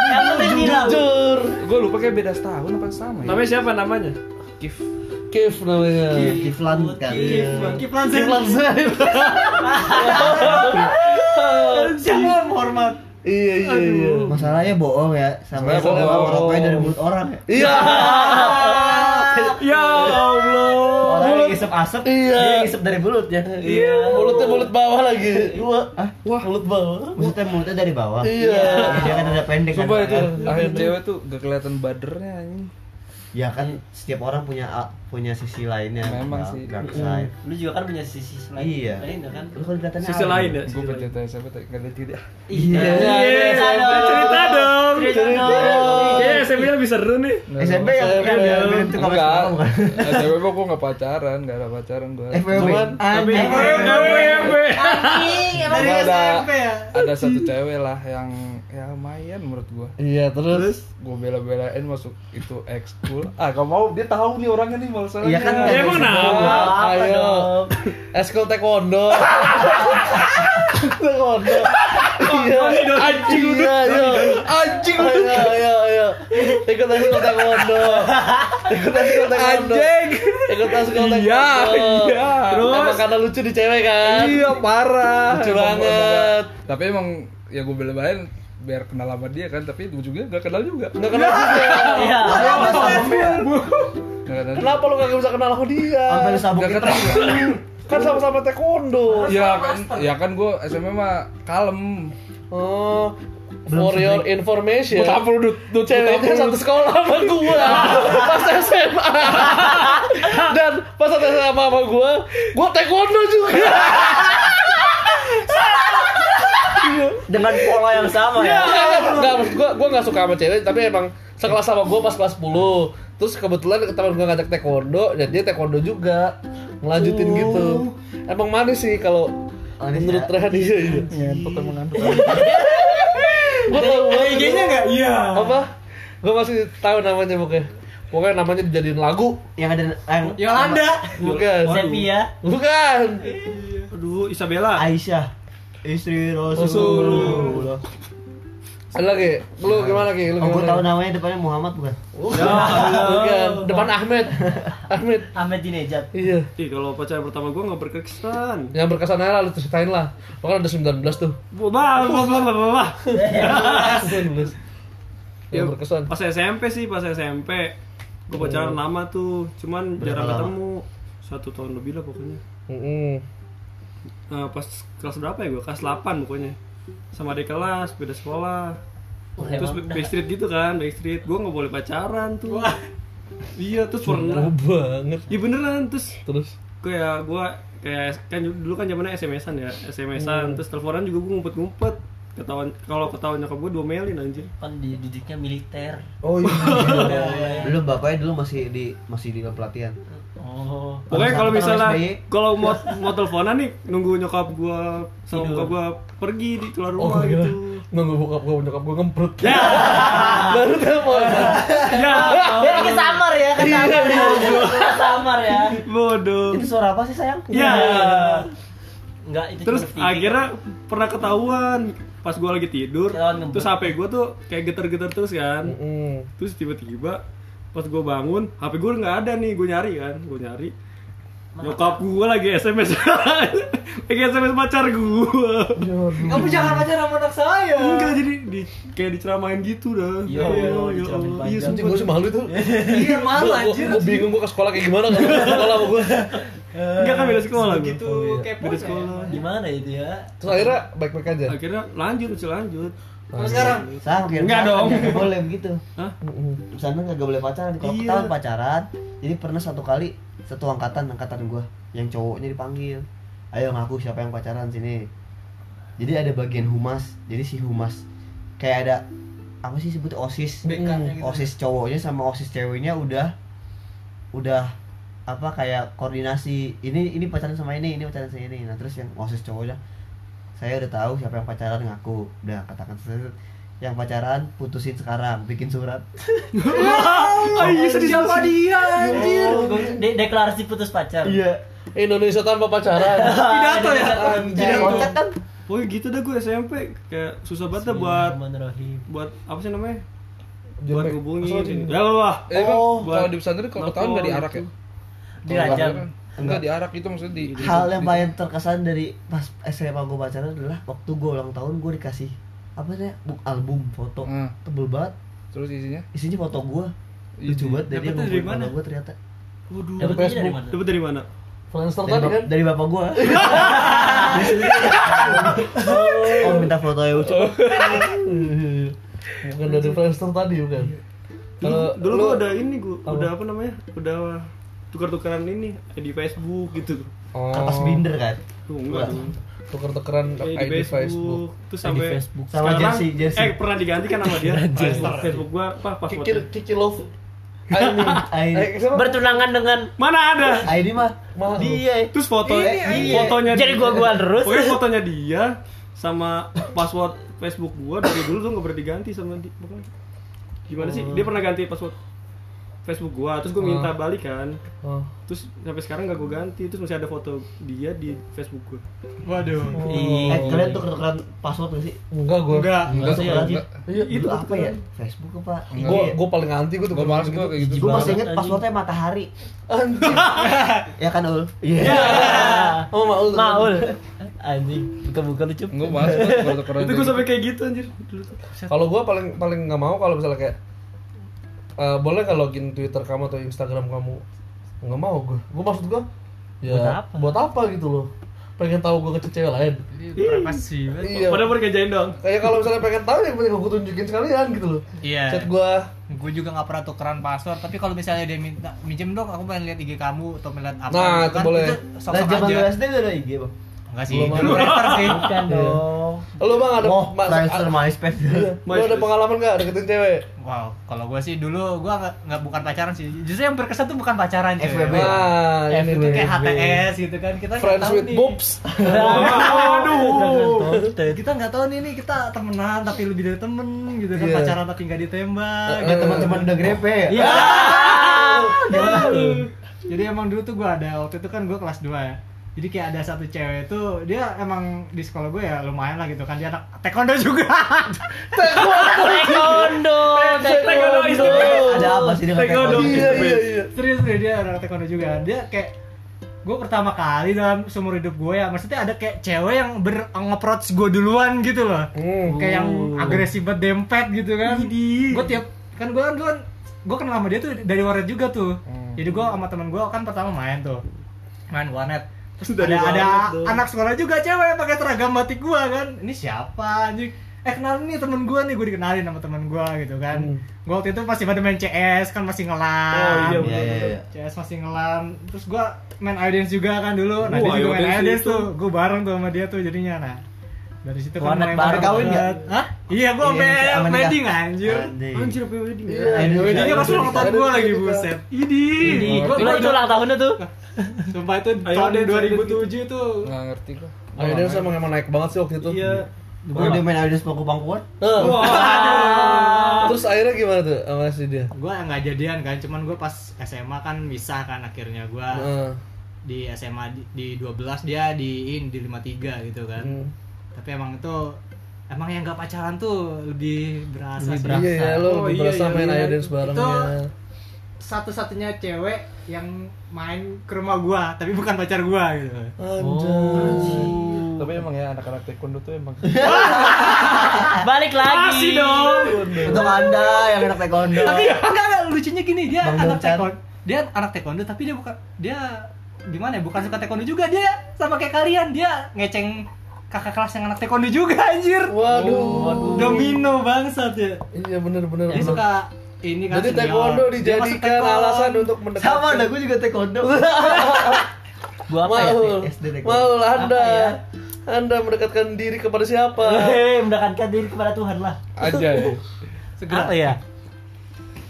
Speaker 5: Bilang.
Speaker 1: Jujur.
Speaker 2: gua lupa kayak beda setahun apa sama ya
Speaker 6: Namanya siapa namanya?
Speaker 2: Kif
Speaker 1: Kif namanya.
Speaker 3: Kiflan kan.
Speaker 5: Kiflan
Speaker 1: Kiflan Zain.
Speaker 5: Siapa hormat?
Speaker 1: Iya iya iya.
Speaker 3: Masalahnya bohong ya sama
Speaker 1: Masalahnya
Speaker 3: sama
Speaker 1: bohong.
Speaker 3: rokoknya dari mulut orang ya.
Speaker 1: Iya.
Speaker 5: Ya Allah.
Speaker 3: Orang yang ngisep asap,
Speaker 1: Iya.
Speaker 3: dia ngisep dari mulutnya.
Speaker 1: Iya. Mulutnya mulut bawah lagi. Dua.
Speaker 3: Ah,
Speaker 1: Wah, mulut bawah.
Speaker 3: maksudnya mulutnya dari bawah.
Speaker 1: Iya.
Speaker 3: Dia kan ada pendek kan.
Speaker 2: Coba itu
Speaker 3: kan.
Speaker 2: akhir cewek tuh gak kelihatan badernya anjing.
Speaker 3: Ya kan setiap orang punya punya sisi lainnya.
Speaker 2: Memang
Speaker 3: dark-
Speaker 2: sih.
Speaker 3: Dark side.
Speaker 5: Lu juga kan punya sisi lain.
Speaker 3: Iya.
Speaker 5: Lain kan?
Speaker 3: Lu kan kelihatannya
Speaker 6: Sisi lain ya.
Speaker 2: Gue pencetak siapa tadi nggak ada tidak.
Speaker 3: Iya.
Speaker 5: Cerita dong.
Speaker 6: Dong.
Speaker 5: Dong.
Speaker 6: Kayaknya SMP lebih seru nih.
Speaker 3: SMP yang tukang es
Speaker 2: Enggak.
Speaker 3: kan.
Speaker 2: SMP mah gue nggak pacaran, nggak ada pacaran gue.
Speaker 3: FWB.
Speaker 1: Cuman,
Speaker 6: Tapi
Speaker 3: Anjing.
Speaker 6: SMP.
Speaker 5: SMP ya?
Speaker 2: ada satu cewek lah yang ya lumayan menurut gue.
Speaker 1: Iya, terus
Speaker 2: Gue bela-belain masuk itu ekskul. Ah, gak mau dia tahu nih orangnya nih masalahnya.
Speaker 3: Iya kan,
Speaker 6: Ya, emang kenapa?
Speaker 5: Apa
Speaker 1: Ayo. Eskul taekwondo. taekwondo. Iya. Anjing udah. Iya, Anjing udah. Ayo, ayo, ayo. Ikut eskul taekwondo. Ikut eskul taekwondo.
Speaker 2: Anjing.
Speaker 1: Ikut eskul taekwondo.
Speaker 2: Iya, iya.
Speaker 1: Terus emang karena lucu di cewek kan?
Speaker 2: Iya parah.
Speaker 1: Lucu banget.
Speaker 2: Tapi emang ya gue bela-belain biar kenal sama dia kan, tapi ujungnya gak kenal juga.
Speaker 1: Nggak kenal juga.
Speaker 5: Iya.
Speaker 2: Gak kenal.
Speaker 1: Kenapa lu gak bisa kenal sama dia?
Speaker 3: Sampai lu sabuk
Speaker 2: Gak kenal.
Speaker 1: Kan sama-sama taekwondo.
Speaker 2: Ya kan, ya kan gue SMA mah kalem.
Speaker 1: Oh, for your information.
Speaker 2: Tampol dut, dut,
Speaker 1: Ceweknya satu sekolah sama gua pas SMA. Dan pas satu SMA sama gua, gua taekwondo juga.
Speaker 5: Dengan pola yang sama ya.
Speaker 1: Enggak, maksud gua gua enggak suka sama cewek, tapi emang sekelas sama gua pas kelas 10. Terus kebetulan teman gua ngajak taekwondo, dan dia taekwondo juga. Ngelanjutin gitu. Emang manis sih kalau
Speaker 3: Manis
Speaker 1: menurut
Speaker 3: ya?
Speaker 1: Rehan iya iya.
Speaker 2: Emang ngantuk.
Speaker 1: Gua tahu banget.
Speaker 6: IG-nya enggak? Iya.
Speaker 1: apa? Gua masih tahu namanya pokoknya. Pokoknya namanya dijadiin lagu.
Speaker 3: Yang ada yang
Speaker 6: Yolanda.
Speaker 1: Bukan.
Speaker 5: Sepia.
Speaker 1: Bukan.
Speaker 6: Aduh, Isabella.
Speaker 3: Aisyah. Istri Rasulullah.
Speaker 1: Ada lagi. Lu gimana Ki? Lu
Speaker 3: Oh, gue
Speaker 1: gimana?
Speaker 3: tahu namanya depannya Muhammad bukan?
Speaker 1: Bukan. Depan Ahmed. Ahmed.
Speaker 5: Ahmed Dinejad.
Speaker 1: Iya.
Speaker 6: Ih, kalau pacar pertama gua enggak berkesan.
Speaker 1: Yang berkesan aja lah, lu ceritain lah. Bahkan ada 19 tuh.
Speaker 6: Wah, wah, wah, wah, wah.
Speaker 1: 19.
Speaker 6: Ya,
Speaker 1: Yang berkesan.
Speaker 6: Pas SMP sih, pas SMP. Gue pacaran lama tuh, cuman jarang
Speaker 3: lama?
Speaker 6: ketemu. Satu tahun lebih lah pokoknya.
Speaker 1: Mm-mm.
Speaker 6: Nah, pas kelas berapa ya gue? Kelas 8 pokoknya. Sama adik kelas, beda sekolah.
Speaker 5: Wah,
Speaker 6: terus backstreet gitu kan, backstreet. Gue nggak boleh pacaran tuh. Iya, terus pernah.
Speaker 1: Oh banget.
Speaker 6: Iya beneran, terus
Speaker 1: Terus.
Speaker 6: kayak gue kayak kan dulu kan zamannya SMS-an ya, SMS-an, terus teleponan juga gue ngumpet-ngumpet. Ketahuan kalau ketahuan nyokap gue diomelin anjir.
Speaker 5: kan dididiknya militer.
Speaker 1: Oh iya.
Speaker 3: Dulu bapaknya dulu masih di masih di pelatihan.
Speaker 5: Oh.
Speaker 6: Pokoknya kalau misalnya kalau mau mau teleponan nih nunggu nyokap gua sama bokap gua pergi di keluar
Speaker 1: Oh
Speaker 6: rumah
Speaker 1: gila.
Speaker 6: gitu.
Speaker 1: Nunggu bokap gua nyokap gua ngemprut.
Speaker 6: Ya.
Speaker 1: Baru telepon.
Speaker 6: ya.
Speaker 5: Dia kesamar ya, kesamar ya. Kesamar ya.
Speaker 6: Bodoh.
Speaker 3: Itu suara apa sih sayang?
Speaker 6: Ya.
Speaker 5: Enggak, itu
Speaker 6: Terus akhirnya pernah ketahuan pas gua lagi tidur.
Speaker 5: Ngebut.
Speaker 6: Terus HP gua tuh kayak geter-geter terus kan.
Speaker 1: Mm.
Speaker 6: Terus tiba-tiba pas gua bangun, HP gua nggak ada nih, gua nyari kan, gua nyari. Nyokap gua lagi SMS. lagi SMS pacar gua.
Speaker 5: Kamu jangan pacaran sama anak saya.
Speaker 6: Enggak jadi di, kayak diceramain gitu dah.
Speaker 5: Iya, iya.
Speaker 6: Iya,
Speaker 1: Anjing gua sih malu itu.
Speaker 5: Iya, malu anjir.
Speaker 1: Gua bingung gua ke sekolah kayak gimana kalau sekolah sama gua.
Speaker 6: Enggak kan beda sekolah gua.
Speaker 5: Gitu kayak
Speaker 6: Beda sekolah.
Speaker 5: Gimana itu ya?
Speaker 1: Terus akhirnya baik-baik aja.
Speaker 6: Akhirnya lanjut, masih lanjut.
Speaker 5: Kalau sekarang
Speaker 3: Sama kayak
Speaker 6: Enggak
Speaker 3: sana,
Speaker 6: dong.
Speaker 3: Nggak boleh begitu.
Speaker 6: Hah?
Speaker 3: Di sana nggak boleh pacaran. Kalau
Speaker 6: Iya.
Speaker 3: ketahuan pacaran, jadi pernah satu kali satu angkatan angkatan gua yang cowoknya dipanggil. Ayo ngaku siapa yang pacaran sini. Jadi ada bagian humas. Jadi si humas kayak ada apa sih sebut osis
Speaker 5: BK-nya gitu.
Speaker 3: osis cowoknya sama osis ceweknya udah udah apa kayak koordinasi ini ini pacaran sama ini ini pacaran sama ini nah terus yang osis cowoknya saya udah tahu siapa yang pacaran ngaku udah katakan yang pacaran putusin sekarang bikin surat
Speaker 6: Oh iya sedih
Speaker 5: siapa dia anjir?
Speaker 3: Oh.
Speaker 5: De- deklarasi putus pacar.
Speaker 3: iya
Speaker 1: Indonesia tanpa pacaran.
Speaker 6: Pidato ya?
Speaker 3: jadi kocak kan
Speaker 6: Pokoknya gitu dah gue SMP kayak susah banget dah buat buat apa sih namanya? Buat hubungin.
Speaker 1: Jangan-
Speaker 6: Ya lah.
Speaker 2: Eh, Bang,
Speaker 3: Oh,
Speaker 2: kalau di pesantren kalau ketahuan nggak diarak ya?
Speaker 5: Dirajam.
Speaker 2: Enggak diarak itu maksudnya di, di
Speaker 3: hal yang
Speaker 2: di-
Speaker 3: paling terkesan dari pas SMA gue pacaran adalah waktu gue ulang tahun gue dikasih apa sih book album foto
Speaker 2: Hmm.
Speaker 3: tebel banget
Speaker 2: terus isinya
Speaker 3: isinya foto gue lucu banget dari
Speaker 6: dapetnya dari mana?
Speaker 3: gue ternyata
Speaker 6: Waduh.
Speaker 5: Dapetnya dari
Speaker 1: Facebook.
Speaker 5: mana?
Speaker 6: Dapat dari mana?
Speaker 1: Friendster
Speaker 3: dari,
Speaker 1: tadi kan
Speaker 3: dari bapak gue oh minta foto ya lucu
Speaker 1: bukan dari Friendster tadi bukan
Speaker 6: Dulu,
Speaker 1: kalau
Speaker 6: dulu
Speaker 1: lu-
Speaker 6: gua udah ini gua,
Speaker 1: Apa?
Speaker 6: udah apa namanya? Udah tukar-tukaran ini di Facebook gitu.
Speaker 1: oh,
Speaker 3: kertas binder kan
Speaker 6: Tuh, enggak tuh.
Speaker 1: tuker-tukeran
Speaker 6: Kayak
Speaker 1: ID
Speaker 6: di
Speaker 1: Facebook,
Speaker 6: Facebook, terus
Speaker 5: Di
Speaker 6: sampai
Speaker 5: Facebook.
Speaker 3: Sama jersey, jersey.
Speaker 6: Eh, pernah diganti kan sama dia. Facebook gua apa
Speaker 1: Kiki
Speaker 6: passwordnya?
Speaker 1: Kiki Love Aini
Speaker 3: Aini.
Speaker 1: Siapa?
Speaker 5: Bertunangan dengan
Speaker 6: Mana ada?
Speaker 3: ID mah dia
Speaker 6: Terus foto
Speaker 3: Iya,
Speaker 6: fotonya
Speaker 5: Jadi gua-guaan terus.
Speaker 6: Pokoknya fotonya dia sama password Facebook gua dari dulu tuh nggak pernah diganti sama dia. Gimana sih? Dia pernah ganti password Facebook gua, terus gua minta balik kan.
Speaker 1: Oh.
Speaker 6: Terus sampai sekarang gak gua ganti, terus masih ada foto dia di Facebook gua.
Speaker 4: Waduh.
Speaker 3: eh kalian tuh tukeran password gak sih
Speaker 1: Enggak gua.
Speaker 4: Enggak.
Speaker 2: enggak
Speaker 3: ya?
Speaker 2: enggak
Speaker 1: Iya,
Speaker 3: itu apa ya Facebook apa
Speaker 2: Enggak.
Speaker 1: Gua gua paling anti gua tuh
Speaker 2: gue males gue kayak gitu
Speaker 3: gue masih inget passwordnya matahari ya kan ul iya
Speaker 1: Oh, Maul.
Speaker 5: Maul. Anjing, buka-buka lucu.
Speaker 2: gue males banget kalau tukeran
Speaker 6: Itu gua sampai
Speaker 2: gitu.
Speaker 6: kayak gitu anjir.
Speaker 1: Kalau gua paling paling nggak mau kalau misalnya kayak eh, boleh nggak login Twitter kamu atau Instagram kamu nggak mau gua. Gua maksud gua ya
Speaker 5: Buat apa?
Speaker 1: buat apa gitu loh. Pengen tahu gua ngechat cewek lain.
Speaker 4: Privasi.
Speaker 1: Iya.
Speaker 6: Padahal baru kerjain dong.
Speaker 1: Kayak kalau misalnya pengen tahu ya penting aku tunjukin sekalian gitu loh.
Speaker 4: Iya.
Speaker 1: Chat gua
Speaker 4: Gue juga nggak pernah tukeran password, tapi kalau misalnya dia minta minjem dong, aku pengen lihat IG kamu atau melihat apa.
Speaker 1: Nah,
Speaker 4: gitu
Speaker 1: itu boleh.
Speaker 4: sok
Speaker 3: nah zaman SD gak ada IG bang
Speaker 4: Enggak sih.
Speaker 1: Belum
Speaker 4: Dulu
Speaker 1: ada.
Speaker 4: Friendster sih.
Speaker 5: Bukan dong.
Speaker 1: Lu bang ada
Speaker 3: oh
Speaker 1: ma-
Speaker 3: Friendster MySpace
Speaker 1: lu ada pengalaman nggak deketin cewek?
Speaker 4: Wow, kalau gue sih dulu gue nggak nggak bukan pacaran sih. Justru yang berkesan tuh bukan pacaran sih.
Speaker 3: FWB.
Speaker 1: Nah, ini
Speaker 4: itu kayak HTS gitu kan kita
Speaker 1: Friends
Speaker 4: tahu
Speaker 1: with
Speaker 4: nih.
Speaker 1: boobs.
Speaker 5: Aduh.
Speaker 4: kita nggak tahu nih nih kita temenan tapi lebih dari temen gitu kan
Speaker 1: Iya.
Speaker 4: pacaran tapi nggak ditembak
Speaker 1: Eh,
Speaker 4: gitu.
Speaker 3: teman-teman udah grepe ya
Speaker 5: Iya.
Speaker 4: jadi emang dulu tuh gue ada waktu itu kan gue kelas 2 ya jadi kayak ada satu cewek tuh dia emang di sekolah gue ya lumayan lah gitu kan dia anak taekwondo juga
Speaker 5: Taekwondo. Taekwondo.
Speaker 3: ada apa sih dengan
Speaker 6: Taekwondo.
Speaker 3: taekwondo?
Speaker 1: Iya iya iya.
Speaker 4: serius deh dia anak taekwondo juga dia kayak gue pertama kali dalam seumur hidup gue ya maksudnya ada kayak cewek yang ber nge-approach gue duluan gitu loh
Speaker 1: Hmm.
Speaker 4: kayak yang agresif banget dempet gitu kan gue tiap kan gue kan gue gue kenal sama dia tuh dari warnet juga tuh jadi gue sama temen gue kan pertama main tuh main warnet ada ada anak sekolah juga cewek pakai seragam batik gue kan ini siapa anjing eh kenalin nih temen gue nih gue dikenalin sama temen gue gitu kan
Speaker 1: Hmm.
Speaker 4: gue waktu itu masih pada main CS kan masih ngelam
Speaker 6: Oh, iya,
Speaker 3: iya iya iya
Speaker 4: CS masih ngelam terus gua main Idens juga kan dulu nah
Speaker 6: Wah,
Speaker 4: dia juga main
Speaker 6: itu.
Speaker 4: tuh gua bareng tuh sama dia tuh jadinya nah dari situ kan mulai
Speaker 5: bareng.
Speaker 3: Kawin
Speaker 4: deket. Hah? Iya gua
Speaker 3: Iya, nikah.
Speaker 4: wedding anjir
Speaker 3: Anjing.
Speaker 6: Anjir apa wedding?
Speaker 1: Iya.
Speaker 4: Weddingnya pas ulang tahun gua lagi buset Idi Gua-
Speaker 5: itu
Speaker 4: gua
Speaker 5: itu ulang tahunnya tuh.
Speaker 4: Sumpah itu
Speaker 6: Ayo,
Speaker 4: tahun
Speaker 6: Dens,
Speaker 4: 2007 tuh
Speaker 2: nggak ngerti gue
Speaker 1: Ayo dia emang emang naik banget sih waktu itu.
Speaker 6: Iya.
Speaker 3: gue udah main Adidas bangku-bangkuan
Speaker 1: Eh,
Speaker 6: Wah.
Speaker 1: Terus akhirnya gimana tuh sama si dia?
Speaker 4: Gua nggak jadian kan cuman gua pas SMA kan misah kan akhirnya gua
Speaker 1: Heeh.
Speaker 4: di SMA di, di 12 dia di in di 53 gitu kan
Speaker 1: Hmm.
Speaker 4: tapi emang itu emang yang gak pacaran tuh lebih berasa
Speaker 5: Lebih
Speaker 4: sih.
Speaker 5: berasa.
Speaker 1: Iya ya, lo
Speaker 6: Oh,
Speaker 1: lebih
Speaker 6: iya,
Speaker 1: berasa
Speaker 6: iya,
Speaker 1: main
Speaker 6: iya.
Speaker 1: Ayo Dance bareng
Speaker 4: Itu-
Speaker 1: ya.
Speaker 4: Satu-satunya cewek yang main ke rumah gua tapi bukan pacar gua gitu
Speaker 1: Anjay.
Speaker 2: tapi emang ya anak-anak taekwondo tuh emang
Speaker 5: Balik lagi.
Speaker 6: Masih dong.
Speaker 3: untuk anda yang anak taekwondo
Speaker 4: tapi enggak enggak lucunya gini dia
Speaker 3: Bang
Speaker 4: anak taekwondo dia anak taekwondo tapi dia bukan dia gimana ya bukan suka taekwondo juga dia sama kayak kalian dia ngeceng kakak kelas yang anak taekwondo juga anjir
Speaker 1: Waduh.
Speaker 4: domino bangsat ya
Speaker 1: Iya bener-bener.
Speaker 4: dia suka ini kan
Speaker 1: Jadi
Speaker 4: senior.
Speaker 1: taekwondo dijadikan
Speaker 4: taekwondo.
Speaker 1: alasan untuk mendekatkan.
Speaker 3: sama ada gue juga taekwondo
Speaker 5: Gua apa ya?
Speaker 1: Maul,
Speaker 3: SD taekwondo.
Speaker 1: Maul Anda,
Speaker 5: ya?
Speaker 1: Anda mendekatkan diri kepada siapa?
Speaker 5: Hei, mendekatkan diri kepada Tuhan lah.
Speaker 2: aja ya
Speaker 5: Apa ya?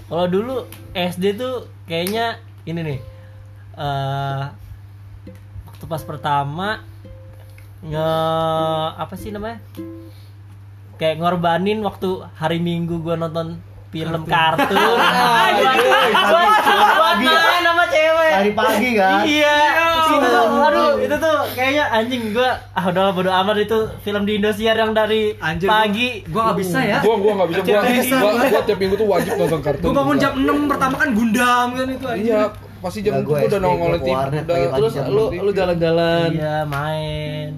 Speaker 5: Kalau dulu SD tuh kayaknya ini nih. eh waktu pas pertama nge apa sih namanya? Kayak ngorbanin waktu hari Minggu gua nonton film kartun. Gua buat main sama cewek.
Speaker 3: hari pagi kan
Speaker 5: Iya, itu tuh, aduh, itu tuh kayaknya anjing gua ah udah bodo amat itu film di Indosiar yang dari
Speaker 4: Anjir,
Speaker 5: pagi.
Speaker 4: gua nggak bisa ya
Speaker 2: gua gua nggak bisa gua gua,
Speaker 4: gua.
Speaker 2: gua tiap minggu tuh wajib nonton kartun
Speaker 4: Gue bangun jam 6 pertama kan Gundam kan itu aja.
Speaker 2: iya pasti jam
Speaker 3: gua
Speaker 2: gua udah nongol
Speaker 3: gua
Speaker 2: udah
Speaker 3: pagi-pagi
Speaker 1: terus lu lu jalan-jalan
Speaker 5: Iya, main.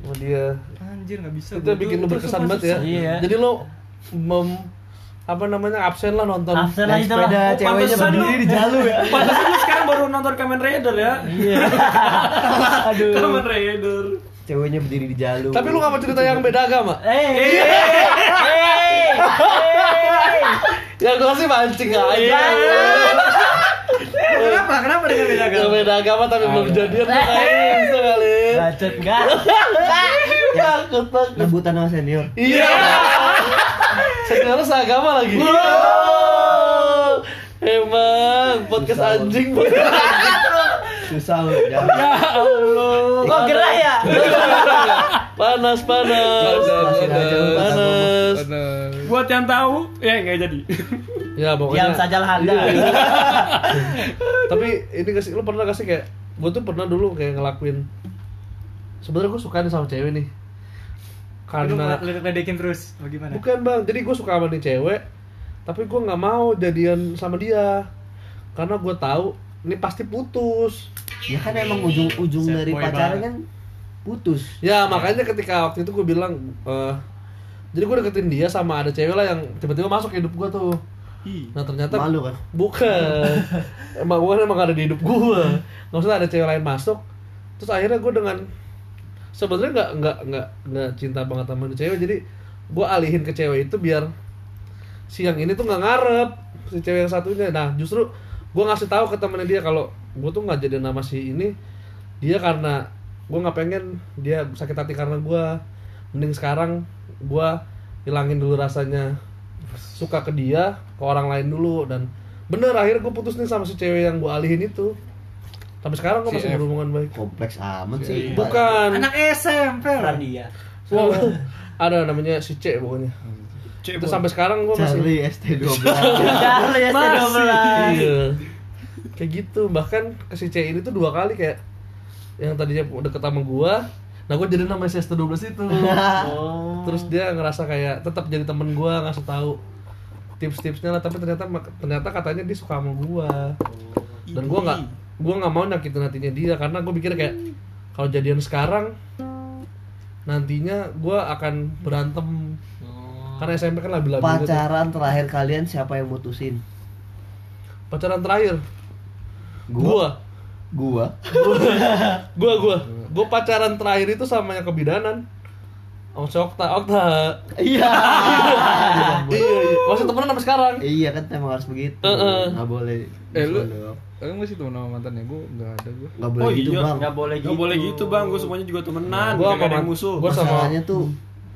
Speaker 1: sama dia
Speaker 4: Anjir nggak bisa.
Speaker 1: itu
Speaker 4: gua
Speaker 1: bikin lu berkesan banget ya.
Speaker 5: Iya.
Speaker 1: jadi lu mem apa namanya absen lah nonton
Speaker 5: Absen lah
Speaker 3: Naik
Speaker 5: itu lah.
Speaker 3: sepeda
Speaker 6: Oh,
Speaker 3: ceweknya berdiri di jalur ya.
Speaker 6: Pantesan lu sekarang baru nonton Kamen Rider ya.
Speaker 5: Iya. Aduh.
Speaker 6: Kamen Rider.
Speaker 3: Ceweknya berdiri di jalur.
Speaker 1: tapi lu gak mau cerita yang beda agama
Speaker 5: Eh. Eh.
Speaker 1: ya gua sih mancing aja
Speaker 4: Kenapa? Kenapa dengan beda
Speaker 1: yang beda agama tapi belum jadian tuh kayaknya bisa kali
Speaker 5: Bacot enggak?
Speaker 1: takut takut
Speaker 3: rebutan sama senior.
Speaker 1: iya senior seagama lagi Wow. emang podcast
Speaker 3: Susah,
Speaker 1: anjing
Speaker 3: Susah lu. Jangan.
Speaker 6: Ya Allah.
Speaker 5: Kok gerah ya?
Speaker 1: panas panas panas
Speaker 2: Bener.
Speaker 6: Buat yang tahu, ya nggak jadi.
Speaker 1: ya pokoknya
Speaker 5: Diam sajalah Anda.
Speaker 1: Iya. tapi ini gak sih lu pernah gak sih kayak gue tuh pernah dulu kayak ngelakuin sebenarnya gue suka nih sama cewek nih karena
Speaker 4: ledekin terus. Bagaimana?
Speaker 1: bukan bang jadi gue suka sama nih cewek tapi gue nggak mau jadian sama dia karena gue tahu ini pasti putus
Speaker 3: Ya kan emang ujung-ujung
Speaker 4: Sad
Speaker 3: dari pacaran kan putus.
Speaker 1: ya makanya ketika waktu itu gue bilang eh, jadi gue deketin dia sama ada cewek lah yang tiba-tiba masuk ke hidup gue tuh nah ternyata
Speaker 3: Malu kan?
Speaker 1: Bukan. emang gue emang ada di hidup gue. Nggak usah ada cewek lain masuk. Terus akhirnya gue dengan sebenarnya nggak nggak nggak nggak cinta banget sama tuh cewek. Jadi gue alihin ke cewek itu biar si yang ini tuh nggak ngarep si cewek yang satunya. Nah justru gue ngasih tahu ke temennya dia kalau gue tuh nggak jadi nama si ini dia karena gue nggak pengen dia sakit hati karena gue mending sekarang gue hilangin dulu rasanya suka ke dia ke orang lain dulu dan bener akhirnya gue putus nih sama si cewek yang gue alihin itu sampai sekarang
Speaker 2: Si
Speaker 1: masih berhubungan baik
Speaker 3: Kompleks amat sih.
Speaker 1: bukan
Speaker 4: Anak SMP lah.
Speaker 5: Randia.
Speaker 1: Wow. ada namanya si C pokoknya
Speaker 6: Cek,
Speaker 1: itu sampai sekarang gue masih
Speaker 3: Charlie ST12.
Speaker 5: Charlie ST12.
Speaker 1: iya kayak gitu bahkan ke si C ini tuh dua kali kayak yang tadinya deket sama gue nah gue jadi nama si ST12 itu
Speaker 5: Oh.
Speaker 1: terus dia ngerasa kayak tetap jadi temen gue ngasih tahu tips-tipsnya lah tapi ternyata ternyata katanya dia suka sama gue dan gue nggak gue nggak mau nyakitin hatinya dia karena gue pikir kayak kalau jadian sekarang nantinya gue akan berantem. Karena SMP kan labil labil
Speaker 3: Pacaran terakhir kalian siapa yang mutusin?
Speaker 1: pacaran terakhir?
Speaker 3: Gua.
Speaker 1: gua.
Speaker 3: Gua.
Speaker 1: gua gua. Gua pacaran terakhir itu sama yang kebidanan sama si Okta Okta
Speaker 3: Iya.
Speaker 1: iya iya masih temenan sampai sekarang
Speaker 3: Iya kan emang harus begitu.
Speaker 1: Heeh.
Speaker 3: Nggak boleh.
Speaker 2: Eh lu,
Speaker 3: dong.
Speaker 2: lu masih temen sama mantannya? Gue nggak ada gue.
Speaker 3: Boleh
Speaker 6: Oh
Speaker 3: gitu
Speaker 6: iya,
Speaker 3: bang.
Speaker 5: Nggak boleh gitu.
Speaker 6: Boleh gitu bang, gue semuanya juga temenan,
Speaker 1: gua sama
Speaker 6: gak ada musuh.
Speaker 1: gua sama-
Speaker 3: Masalahnya tuh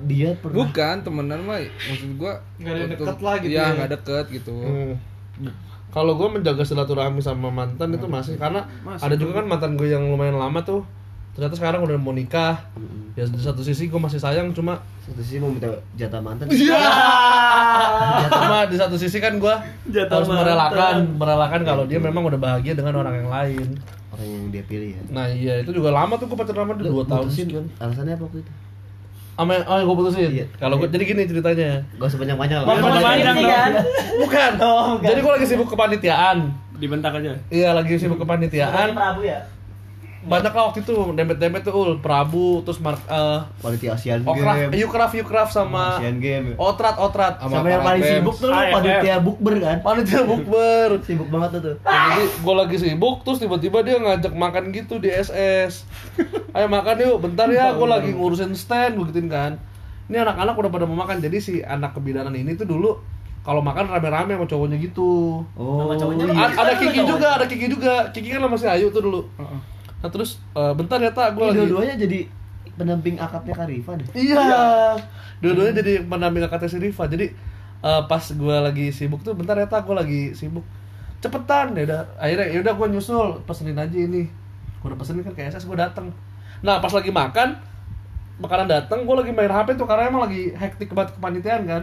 Speaker 3: dia pernah.
Speaker 2: Bukan temenan mah, maksud gue
Speaker 4: Nggak ada deket lah gitu
Speaker 2: Iya
Speaker 4: ya.
Speaker 2: nggak deket gitu.
Speaker 1: Hmm. Kalau gue menjaga silaturahmi sama mantan itu masih karena
Speaker 6: Masih,
Speaker 1: ada juga kan mantan gue yang lumayan lama tuh ternyata sekarang udah mau nikah. Ya di satu sisi gue masih sayang cuma
Speaker 3: Satu sisi mau minta jatah mantan.
Speaker 1: ya cuma di satu sisi kan gue
Speaker 6: Jatah
Speaker 1: harus
Speaker 6: mantan.
Speaker 1: merelakan merelakan kalau dia memang udah bahagia dengan orang yang lain.
Speaker 3: Orang yang dia pilih ya.
Speaker 1: Nah iya itu juga lama tuh gue pacaran sama dia
Speaker 3: Lu
Speaker 1: dua tahun
Speaker 3: mutusin,
Speaker 1: sekian.
Speaker 3: Alasannya apa waktu itu?
Speaker 1: Sama oh yang gue putusin.
Speaker 3: Iya.
Speaker 1: Kalau gue jadi gini ceritanya.
Speaker 3: Gak usah banyak-banyak lah.
Speaker 5: Mau
Speaker 6: Panjang
Speaker 5: panjang
Speaker 6: dong.
Speaker 5: kan?
Speaker 1: Bukan.
Speaker 5: Oh, bukan.
Speaker 1: Jadi gue lagi sibuk kepanitiaan.
Speaker 6: Dibentak aja.
Speaker 1: Iya lagi sibuk kepanitiaan.
Speaker 5: Prabu ya?
Speaker 1: Banyak lah waktu itu dempet-dempet tuh ul. Prabu terus Mark eh
Speaker 3: Quality Asian
Speaker 1: Okraf,
Speaker 3: Game.
Speaker 1: Yukraf Yukraf sama
Speaker 3: Asian Game.
Speaker 1: Otrat Otrat.
Speaker 2: Sama
Speaker 3: Sama yang paling sibuk tuh lu?
Speaker 6: AFF.
Speaker 3: panitia bukber kan?
Speaker 1: panitia bukber.
Speaker 3: Sibuk banget tuh
Speaker 1: jadi gue lagi sibuk terus tiba-tiba dia ngajak makan gitu di SS ayo makan yuk bentar ya gue lagi ngurusin stand begituin kan. Ini anak-anak udah pada mau makan jadi si anak kebidanan ini tuh dulu kalau makan rame-rame sama cowoknya gitu.
Speaker 3: Oh.
Speaker 5: Nama cowoknya
Speaker 3: iya.
Speaker 1: Ada Kiki juga ada Kiki juga. Kiki kan sama si Ayu tuh dulu nah terus eh, bentar ya tak gue lagi
Speaker 3: dua-duanya jadi pendamping akadnya Karifa deh.
Speaker 1: Iya. Dua-duanya jadi pendamping kakaknya si Riva. Jadi eh, pas gue lagi sibuk tuh bentar ya tak gue lagi sibuk. Cepetan ya udah akhirnya ya udah gue nyusul pesenin aja ini. Gue udah pesenin kan ke SS gue dateng. Nah pas lagi makan makanan dateng gue lagi main HP tuh karena emang lagi hektik banget kepanitiaan kan.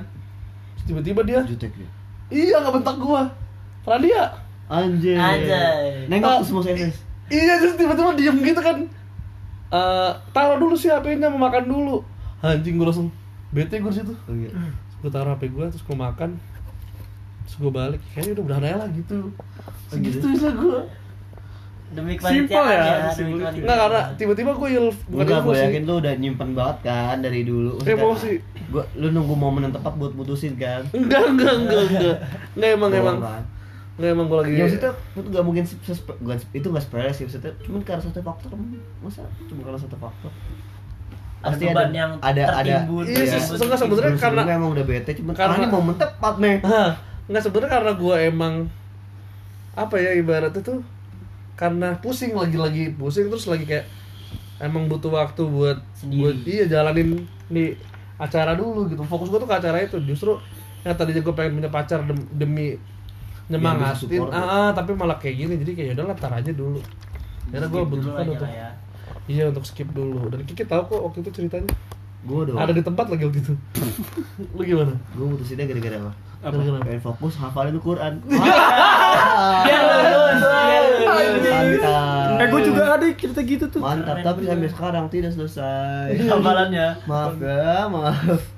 Speaker 1: Tiba-tiba dia
Speaker 3: Jutek dia.
Speaker 1: iya nggak bentak gue. Radia.
Speaker 3: Anjay.
Speaker 5: Anjay.
Speaker 3: Nengok tuh semua SS.
Speaker 1: Iya terus tiba-tiba diem gitu kan. Eh taruh dulu sih HP-nya mau makan dulu. Anjing gue langsung bete gue situ.
Speaker 3: Oh, iya.
Speaker 1: gue taruh HP gue terus gue makan terus gue balik kayaknya udah udah lah gitu
Speaker 3: Oh, gitu?
Speaker 1: segitu aja gue
Speaker 5: demi kepanitiaan
Speaker 6: ya,
Speaker 5: ya, demi.
Speaker 1: Enggak karena tiba-tiba gue il bukan
Speaker 3: Enggak, gue yakin lu udah nyimpen banget kan dari dulu.
Speaker 1: Emosi.
Speaker 3: Gua lu nunggu momen yang tepat buat putusin kan.
Speaker 1: Enggak, enggak, enggak, enggak. Enggak emang emang.
Speaker 3: kan?
Speaker 1: Enggak emang gue lagi.
Speaker 3: Ya maksudnya itu gak mungkin se- se- bukan itu gak sepele sih maksudnya cuman karena satu faktor masa cuma karena satu faktor
Speaker 5: Ada beban yang
Speaker 3: ada ada
Speaker 1: Iya sih, enggak sebenarnya karena
Speaker 3: emang udah bete cuman
Speaker 1: karena-
Speaker 3: karena ini momen tepat nih
Speaker 1: Hah, enggak sebenarnya karena gue emang apa ya ibaratnya tuh karena pusing lagi-lagi pusing terus lagi kayak emang butuh waktu buat
Speaker 5: Sendiri.
Speaker 1: buat iya jalanin nih acara dulu gitu fokus gue tuh ke acara itu justru yang tadinya gue pengen punya pacar dem- demi nyemangatin
Speaker 3: support
Speaker 1: ah, ah, tapi malah kayak gini jadi kayak udah ntar aja dulu. Karena gue butuhkan untuk
Speaker 5: ya.
Speaker 1: iya untuk skip dulu. Dan Kiki tahu kok waktu itu ceritanya.
Speaker 3: Gue doang.
Speaker 1: Ada di tempat lagi waktu itu. Lu gimana?
Speaker 3: Gue putusinnya gara-gara apa?
Speaker 1: Gara-gara apa?
Speaker 3: pengen fokus hafalin Quran.
Speaker 5: Biar lulus, biar lulus.
Speaker 3: mantap
Speaker 6: Eh gue juga ada cerita gitu tuh.
Speaker 3: mantap tapi sampai sekarang tidak selesai.
Speaker 5: Hafalannya.
Speaker 3: maaf ya maaf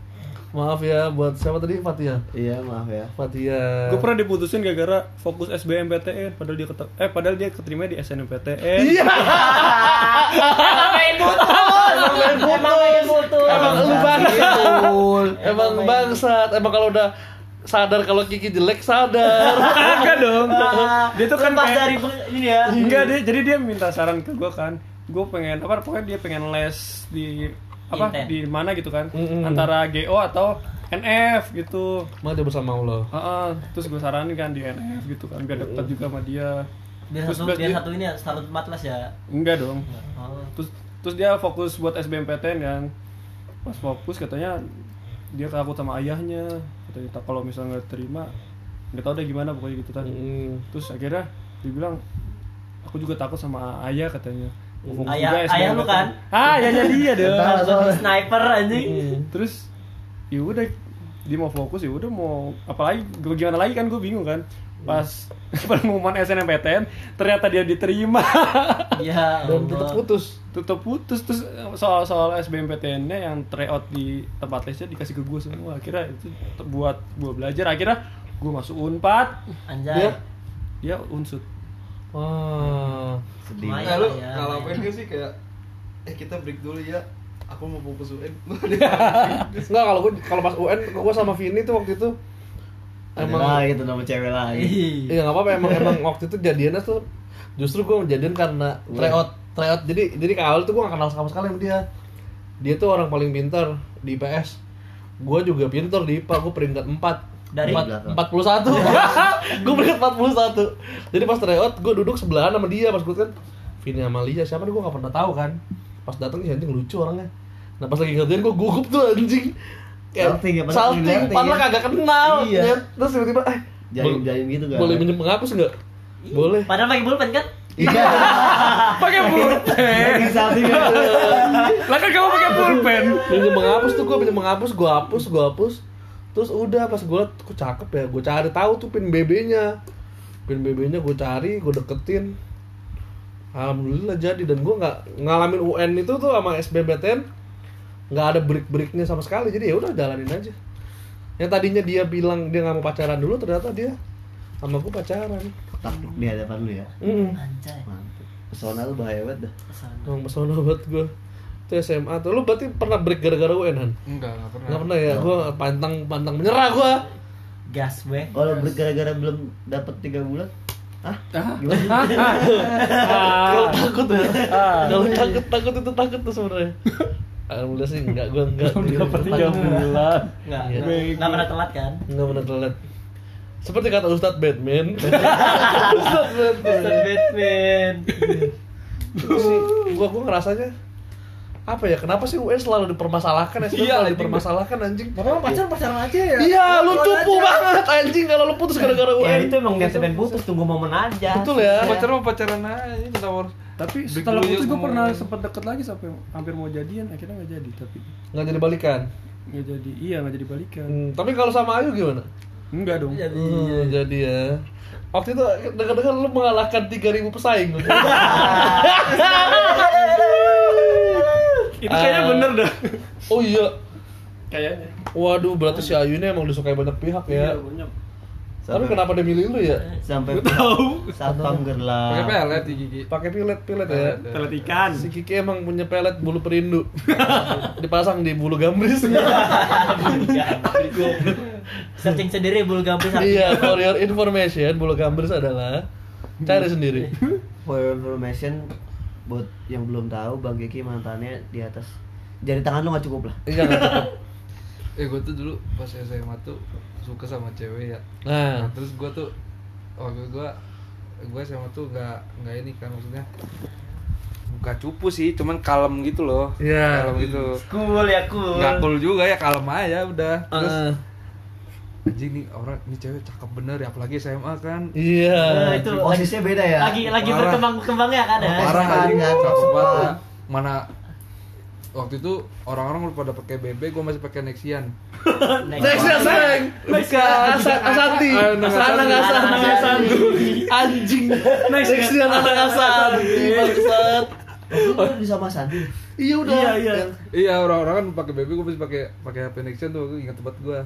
Speaker 1: maaf ya buat siapa tadi Fatia
Speaker 3: iya maaf ya
Speaker 1: Fatia
Speaker 6: Gue pernah diputusin gara-gara fokus SBMPTN padahal dia keter eh padahal dia keterima di SNMPTN.
Speaker 1: Iya.
Speaker 5: Main putus. Emang main putus.
Speaker 1: Emang lu bangsat. Emang bangsat. Emang kalau udah sadar kalau Kiki jelek sadar.
Speaker 6: Enggak dong. Dia tuh kan kayak-
Speaker 5: dari ini ya.
Speaker 6: Enggak dia jadi dia minta saran ke gue kan. Gue pengen apa pokoknya dia pengen les di apa
Speaker 5: Inten.
Speaker 6: di mana gitu kan
Speaker 1: Mm-mm.
Speaker 6: antara GO atau NF gitu.
Speaker 1: Mati bersama Allah.
Speaker 6: Heeh, terus gue saranin kan di NF gitu kan biar dekat juga sama dia.
Speaker 5: Biar
Speaker 6: Terus
Speaker 5: satu
Speaker 6: biar dia-
Speaker 5: satu ini ya tempat les ya.
Speaker 6: Enggak dong.
Speaker 5: Oh.
Speaker 6: Terus terus dia fokus buat SBMPTN kan. Pas fokus katanya dia takut sama ayahnya. Katanya "Tak- kalau misalnya nggak terima nggak tahu deh gimana pokoknya gitu kan.
Speaker 1: Mm.
Speaker 6: Terus akhirnya dibilang aku juga takut sama ayah katanya. Fokus
Speaker 5: Ayah-
Speaker 6: juga
Speaker 5: ayah lu
Speaker 6: SBMPTN."
Speaker 5: kan?
Speaker 6: Ah, ayahnya dia dong.
Speaker 5: Sniper anjing.
Speaker 1: Mm.
Speaker 6: Terus ya udah dia mau fokus ya udah mau apalagi gue gimana lagi kan gue bingung kan pas pengumuman SNMPTN ternyata dia diterima
Speaker 5: Ya
Speaker 1: Dan tetap putus.
Speaker 6: tutup putus terus soal soal SBMPTN-nya yang tryout di tempat lesnya dikasih ke gue semua akhirnya itu buat gue belajar akhirnya gue masuk unpad
Speaker 5: Anjay.
Speaker 1: Dia
Speaker 6: dia unsut
Speaker 1: Wah.
Speaker 3: sedih
Speaker 2: Nah, lu
Speaker 5: lah ya,
Speaker 2: apa gak sih kayak eh kita break dulu ya. Aku mau fokus UN.
Speaker 1: Enggak kalau gue kalau pas UN gue sama Vini tuh waktu itu
Speaker 3: emang
Speaker 1: emang
Speaker 3: lagi tuh nama cewek lagi.
Speaker 1: Iya nggak apa-apa emang emang waktu itu jadiannya tuh. Justru gue jadian karena tryout tryout. Jadi jadi ke awal tuh gue gak kenal sama sekali sama dia. Dia tuh orang paling pintar di IPS gue juga pintar di IPA gue peringkat 4
Speaker 5: Dari?
Speaker 1: empat puluh satu gue peringkat empat puluh satu jadi pas tryout gue duduk sebelahan sama dia pas gue kan Vini Amalia siapa nih gue gak pernah tahu kan pas datang ih anjing lucu orangnya nah pas lagi ngerjain gue gugup tuh anjing
Speaker 3: Salting ya,
Speaker 1: salting
Speaker 3: diliatin
Speaker 1: padahal
Speaker 3: ya.
Speaker 1: kagak kenal
Speaker 3: Iya.
Speaker 1: ya. terus tiba-tiba eh
Speaker 3: Jaim- jaim gitu kan.
Speaker 1: boleh minjem penghapus nggak boleh
Speaker 5: Padahal pakai pulpen kan?
Speaker 3: iya
Speaker 6: pakai pulpen
Speaker 3: Lagi salting ya.
Speaker 6: lah kan kamu pakai pulpen
Speaker 1: minjem menghapus tuh gue minjem menghapus gue hapus gue hapus terus udah pas gue liat kok cakep ya gue cari tahu tuh pin BB nya pin BB nya gue cari gue deketin. Alhamdulillah jadi dan gue nggak ngalamin UN itu tuh sama SBMPTN nggak ada break breaknya sama sekali. Jadi ya udah jalanin aja. Yang tadinya dia bilang dia nggak mau pacaran dulu ternyata dia sama gue pacaran.
Speaker 3: Takluk di hadapan lu ya?
Speaker 1: Mm
Speaker 5: Anjay.
Speaker 3: mantap. Pesona lu bahaya banget dah.
Speaker 1: Emang pesona banget gue itu SMA tuh lu berarti pernah break gara-gara UN Han?
Speaker 2: Enggak, enggak pernah.
Speaker 1: Nggak pernah ya, gue pantang pantang menyerah gue.
Speaker 5: Gas gue.
Speaker 3: kalau break gara-gara belum dapat tiga bulan ah gimana
Speaker 1: Kalau takut ya,
Speaker 6: Ah.
Speaker 1: kalau takut takut itu takut tuh sebenarnya. Alhamdulillah sih enggak, gue enggak.
Speaker 6: dapat tiga bulan
Speaker 5: Enggak,
Speaker 1: Iya.
Speaker 5: enggak enggak pernah telat kan?
Speaker 1: Enggak pernah telat. Seperti kata Ustadz Batman. Ustadz Batman.
Speaker 5: Ustaz Batman.
Speaker 1: Itu sih, gua gua ngerasanya apa ya? Kenapa sih UN selalu dipermasalahkan? Ya,
Speaker 2: Iya,
Speaker 1: selalu dipermasalahkan anjing.
Speaker 4: Bapak pacaran pacaran aja ya.
Speaker 1: Iya, lu cupu banget anjing kalau lu putus gara-gara UN.
Speaker 3: ya itu emang niat pengen putus tunggu momen aja
Speaker 1: Betul ya.
Speaker 2: Pacaran mau pacaran aja, harus
Speaker 6: tapi setelah putus gue pernah sempat deket lagi sampai hampir mau jadian akhirnya nggak jadi tapi
Speaker 1: Nggak jadi balikan.
Speaker 6: nggak jadi iya nggak jadi balikan
Speaker 1: Hmm, tapi kalau sama Ayu gimana?
Speaker 6: enggak dong
Speaker 5: Jadi
Speaker 1: Hmm, jadi ya. Waktu itu dengar-dengar lu mengalahkan 3000 pesaing.
Speaker 6: itu kayaknya
Speaker 1: Ah.
Speaker 6: bener dah
Speaker 1: oh iya.
Speaker 6: kayaknya
Speaker 1: Waduh, berarti si Ayu ini emang disukai banyak pihak ya.
Speaker 6: Iya, banyak.
Speaker 1: Tapi kenapa dia milih lu ya?
Speaker 3: sampai
Speaker 6: tahu.
Speaker 3: satpam
Speaker 2: pakai
Speaker 3: gerlang
Speaker 2: pelet di gigi
Speaker 1: Pakai pilet-pilet ya.
Speaker 6: Pelet ikan.
Speaker 1: Si Kiki emang punya pelet bulu perindu. Dipasang di bulu gambris.
Speaker 5: Searching sendiri bulu gambus
Speaker 1: iya, for your information, bulu gambris adalah cari sendiri.
Speaker 3: for your information buat yang belum tahu bang Geki mantannya di atas. Jari tangan lu nggak cukup lah.
Speaker 1: Iya nggak cukup.
Speaker 2: eh gue tuh dulu pas SMA tuh suka sama cewek ya.
Speaker 1: Nah,
Speaker 2: Nah, terus gue tuh waktu gue gue sama tuh nggak nggak ini kan maksudnya bukan cupu sih cuman kalem gitu loh.
Speaker 1: Iya.
Speaker 2: kalem gitu.
Speaker 5: Cool ya cool.
Speaker 2: nggak cool juga ya kalem aja udah. Terus
Speaker 1: eh,
Speaker 2: anjing nih orang ini cewek cakep bener ya apalagi SMA kan
Speaker 1: iya.
Speaker 5: Nah, itu
Speaker 3: posisinya beda ya
Speaker 5: lagi lagi
Speaker 2: Parah.
Speaker 5: berkembang berkembangnya kan ya.
Speaker 2: parah
Speaker 3: kan,
Speaker 2: anjing cakep banget ya. mana waktu itu orang-orang udah pada pakai BB gue masih pakai Nexian
Speaker 1: Next ya sayang. Asa- Asanti. Anak
Speaker 2: Asanti.
Speaker 1: Asanti. Anjing. Anak Asanti. Bangsat.
Speaker 3: Lu di sama Santi
Speaker 1: Iya udah.
Speaker 6: Iya, iya.
Speaker 2: iya orang-orang kan pakai BB gue masih pakai pakai HP Nexian tuh ingat tempat gue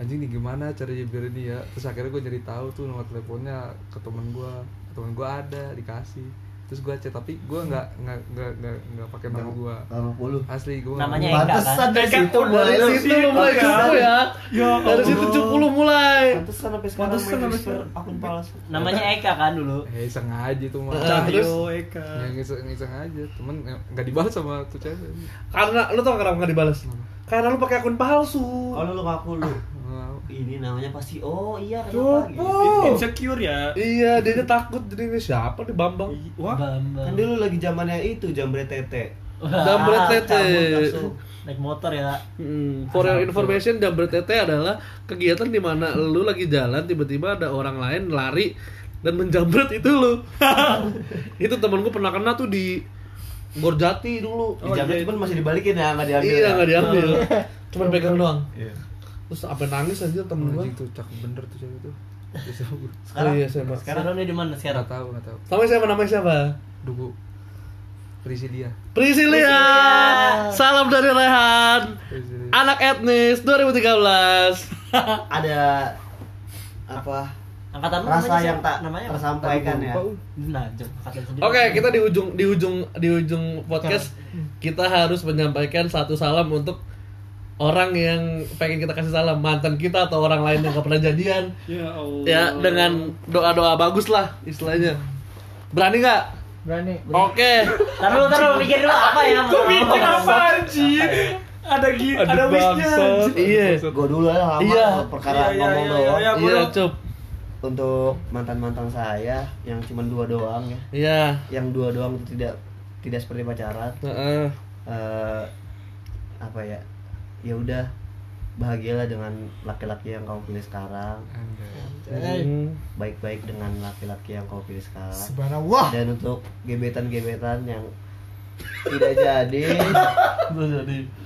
Speaker 2: anjing nih gimana caranya biar ini ya terus akhirnya gue nyari tahu tuh nomor teleponnya ke temen gue temen gue ada dikasih terus gue chat tapi gue nggak nggak nggak nggak nggak pakai nama gue
Speaker 3: sama puluh
Speaker 2: asli gue
Speaker 5: Namanya Eka kan.
Speaker 3: Pantesan dari situ mulai
Speaker 1: Dari situ mulai cupu ya. Dari situ cupu lu mulai.
Speaker 3: Pantesan sampai sekarang
Speaker 6: Pantesan sampai
Speaker 3: register akun palsu
Speaker 5: Namanya Eka kan dulu.
Speaker 2: eh sengaja tuh mah
Speaker 1: terus?
Speaker 6: Eka.
Speaker 2: yang iseng iseng aja temen nggak dibalas sama tuh cewek
Speaker 1: Karena lu tau kenapa nggak dibalas? Karena lu pakai akun palsu.
Speaker 3: kalau lu ngaku lu. Ini namanya pasti oh iya kenapa gitu.
Speaker 6: Insecure ya.
Speaker 1: Iya, dia takut jadi ini siapa nih Bambang?
Speaker 6: Wah.
Speaker 3: kan
Speaker 5: Bambang.
Speaker 3: dulu lagi zamannya itu jambret tete
Speaker 1: Jambret tete.
Speaker 5: Naik motor ya.
Speaker 1: Hmm, for your information, jambret tete adalah kegiatan di mana lu lagi jalan tiba-tiba ada orang lain lari dan menjambret itu lu. itu temen gue pernah kena tuh di Gorjati dulu.
Speaker 3: di jambret pun masih dibalikin ya nggak diambil
Speaker 1: iya
Speaker 3: ya?
Speaker 1: nggak diambil. Cuman pegang doang.
Speaker 3: Iya.
Speaker 1: Terus apa nangis aja temen gue.
Speaker 2: tuh cakep bener tuh cewek bisa gue
Speaker 1: Oh iya saya
Speaker 5: Sekarang dia di mana sekarang?
Speaker 2: nggak tahu nggak tahu
Speaker 1: Namanya siapa? Namanya siapa?
Speaker 2: Dugu Prisilia
Speaker 1: Priscilia. Salam dari Rehan.
Speaker 2: Prisilia
Speaker 1: Anak etnis 2013.
Speaker 3: ada apa
Speaker 5: Angkatan lu
Speaker 3: rasa
Speaker 5: namanya
Speaker 3: yang tak
Speaker 5: namanya apa?
Speaker 3: tersampaikan ya
Speaker 5: Nah.
Speaker 1: Oke, kita di ujung di ujung di ujung podcast kita harus menyampaikan satu salam untuk orang yang pengen kita kasih salam mantan kita atau orang lain yang gak pernah jadian
Speaker 6: Ya Allah.
Speaker 1: ya dengan doa doa bagus lah istilahnya berani nggak
Speaker 4: Berani.
Speaker 1: oke
Speaker 5: Taruh taruh mikir dulu apa yang mau.
Speaker 6: Mikir apa anjir? Ada gitu, ada wishnya. anjir.
Speaker 1: iya
Speaker 3: gue dulu ya lama
Speaker 1: Iya.
Speaker 3: perkara
Speaker 6: Iya, iya,
Speaker 3: ngomong
Speaker 6: iya,
Speaker 3: doang
Speaker 6: iya.
Speaker 1: iya
Speaker 6: Bro.
Speaker 1: cup
Speaker 3: untuk mantan mantan saya yang cuma dua doang ya
Speaker 1: iya
Speaker 3: yang dua doang itu tidak tidak seperti pacaran
Speaker 1: Heeh.
Speaker 3: eh apa ya ya udah bahagialah dengan laki-laki yang kamu pilih sekarang.
Speaker 1: Hmm.
Speaker 3: baik-baik dengan laki-laki yang kamu pilih sekarang.
Speaker 4: Subhanallah.
Speaker 3: dan untuk gebetan-gebetan yang tidak jadi.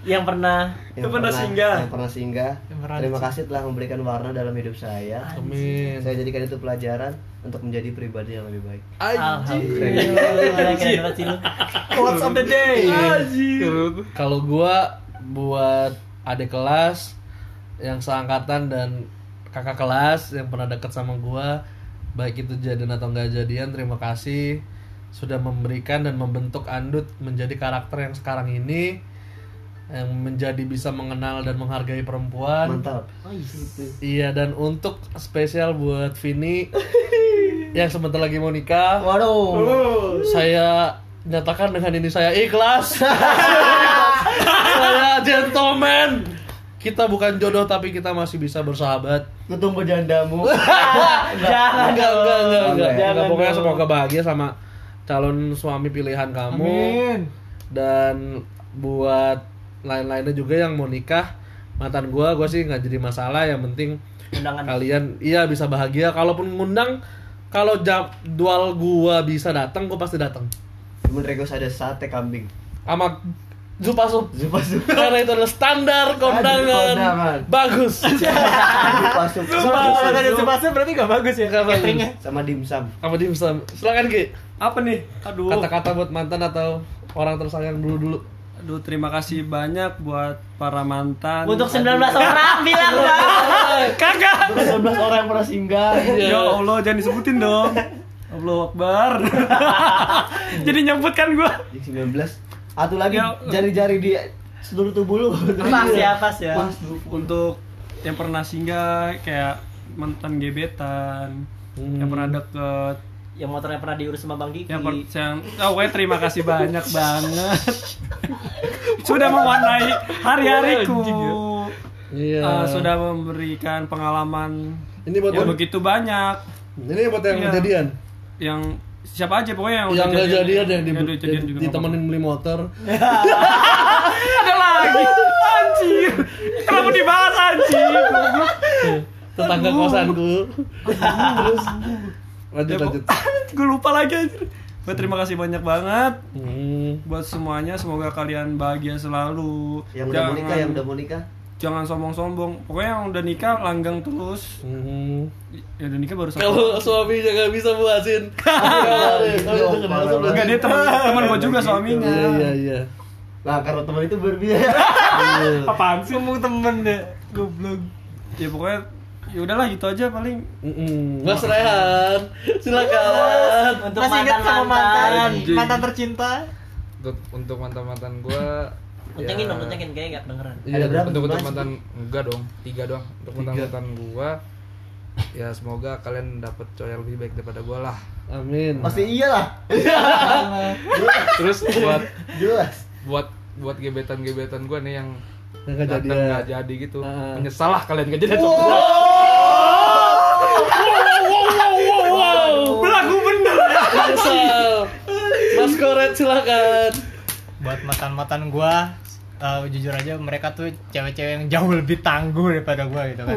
Speaker 5: Yang pernah.
Speaker 6: Yang pernah singgah.
Speaker 3: yang pernah singgah.
Speaker 4: Yang pernah
Speaker 3: terima kasih telah memberikan warna dalam hidup saya.
Speaker 1: Amin.
Speaker 3: Saya jadikan itu pelajaran untuk menjadi pribadi yang lebih baik.
Speaker 5: Alhamdulillah.
Speaker 4: Quotes of the day.
Speaker 1: kalau gua buat adik kelas yang seangkatan dan kakak kelas yang pernah dekat sama gua. Baik itu jadian atau enggak jadian terima kasih sudah memberikan dan membentuk Andut menjadi karakter yang sekarang ini yang menjadi bisa mengenal dan menghargai perempuan.
Speaker 3: Mantap.
Speaker 1: Iya dan untuk spesial buat Vini yang sebentar lagi mau nikah
Speaker 3: waduh.
Speaker 1: Saya nyatakan dengan ini saya ikhlas saya gentleman. Kita bukan jodoh tapi kita masih bisa bersahabat.
Speaker 3: Ketemu jandamu
Speaker 5: Jangan
Speaker 1: enggak enggak enggak enggak,
Speaker 5: jangan
Speaker 1: pokoknya semoga bahagia sama calon suami pilihan kamu.
Speaker 4: Amin.
Speaker 1: dan buat lain-lainnya juga yang mau nikah mantan gua gua sih nggak jadi masalah. Yang penting
Speaker 5: Undangan.
Speaker 1: kalian iya bisa bahagia. Kalaupun ngundang kalau jadwal gua bisa datang gua pasti datang.
Speaker 3: Temen Regos ada sate kambing.
Speaker 1: Sama Zupa Sup
Speaker 3: Zupa Sup
Speaker 1: karena itu adalah standar kondangan bagus
Speaker 3: Zupa Sup
Speaker 4: Kalau ada sepatu berarti gak bagus ya
Speaker 1: bagus.
Speaker 4: cateringnya.
Speaker 3: sama dimsum
Speaker 1: apa dimsum silakan Ki
Speaker 6: Apa nih? Aduh.
Speaker 1: kata-kata buat mantan atau orang tersayang dulu dulu
Speaker 6: Aduh, terima kasih banyak buat para mantan.
Speaker 5: Untuk 19 orang bilang.
Speaker 6: Kagak.
Speaker 3: 19 orang yang pernah singgah.
Speaker 6: Ya Allah, jangan disebutin dong. Allah Akbar. Jadi nyebut kan gua.
Speaker 3: Jadi 19. Atau lagi
Speaker 6: Ya.
Speaker 3: jari-jari di seluruh tubuh lu.
Speaker 5: Pas ya, pas ya.
Speaker 3: Pas.
Speaker 6: Untuk yang pernah singgah kayak mantan gebetan, yang pernah deket,
Speaker 5: Yang motornya pernah diurus sama Bang Diki.
Speaker 6: yang per, yang oh, pokoknya terima kasih banyak banget. sudah mewarnai hari-hariku.
Speaker 1: Iya.
Speaker 6: Eh, sudah memberikan pengalaman
Speaker 1: Ini buat
Speaker 6: yang begitu banyak
Speaker 1: ini buat yang
Speaker 6: Iya.
Speaker 1: kejadian.
Speaker 6: yang siapa aja pokoknya yang,
Speaker 1: Yang
Speaker 6: udah
Speaker 1: nggak jadian yang
Speaker 6: yang jadian juga
Speaker 1: ditemenin beli motor.
Speaker 6: ada lagi. Anjir. Kenapa dibahas anjir?
Speaker 1: Tetangga kosanku. Terus lanjut
Speaker 6: Ya,
Speaker 1: lanjut.
Speaker 6: gue lupa lagi anjir. Gua terima kasih banyak banget.
Speaker 1: Hmm.
Speaker 6: buat semuanya semoga kalian bahagia selalu.
Speaker 3: Yang udah mau nikah, yang udah mau nikah.
Speaker 6: Jangan sombong-sombong pokoknya yang udah nikah langgang terus
Speaker 1: Hmm.
Speaker 6: yang udah nikah baru
Speaker 1: Kalau suaminya nggak bisa buasin.
Speaker 6: enggak dia teman teman gue juga suaminya
Speaker 1: Iya iya iya.
Speaker 3: Nah, karena teman itu berbiaya.
Speaker 6: apaan sih
Speaker 4: Ngomong temen deh, goblok.
Speaker 6: ya pokoknya ya udahlah gitu aja paling
Speaker 1: Mm-mm. Mas Rehan, silakan.
Speaker 5: Untuk
Speaker 4: Masih ingat sama mantan.
Speaker 2: Anjing.
Speaker 4: mantan tercinta.
Speaker 2: untuk untuk mantan mantan gua
Speaker 5: Kencengin
Speaker 2: ya,
Speaker 5: dong, kencengin kayaknya nggak kedengeran.
Speaker 3: Ada berapa?
Speaker 2: untuk untuk mantan enggak dong tiga doang untuk mantan mantan gua ya semoga kalian dapet cowok yang lebih baik daripada gua lah
Speaker 1: Amin.
Speaker 3: Pasti iyalah.
Speaker 2: terus buat
Speaker 3: Jelas.
Speaker 2: buat buat gebetan gebetan gua nih yang
Speaker 1: nggak
Speaker 2: datang
Speaker 1: jadian.
Speaker 2: nggak jadi gitu
Speaker 1: Ah.
Speaker 2: menyesal lah kalian gak jadi
Speaker 6: belagu bener
Speaker 1: Menyesal. Mas Koret silakan.
Speaker 4: Buat mantan-mantan gua eh, jujur aja mereka tuh cewek-cewek yang jauh lebih tangguh daripada gua gitu kan.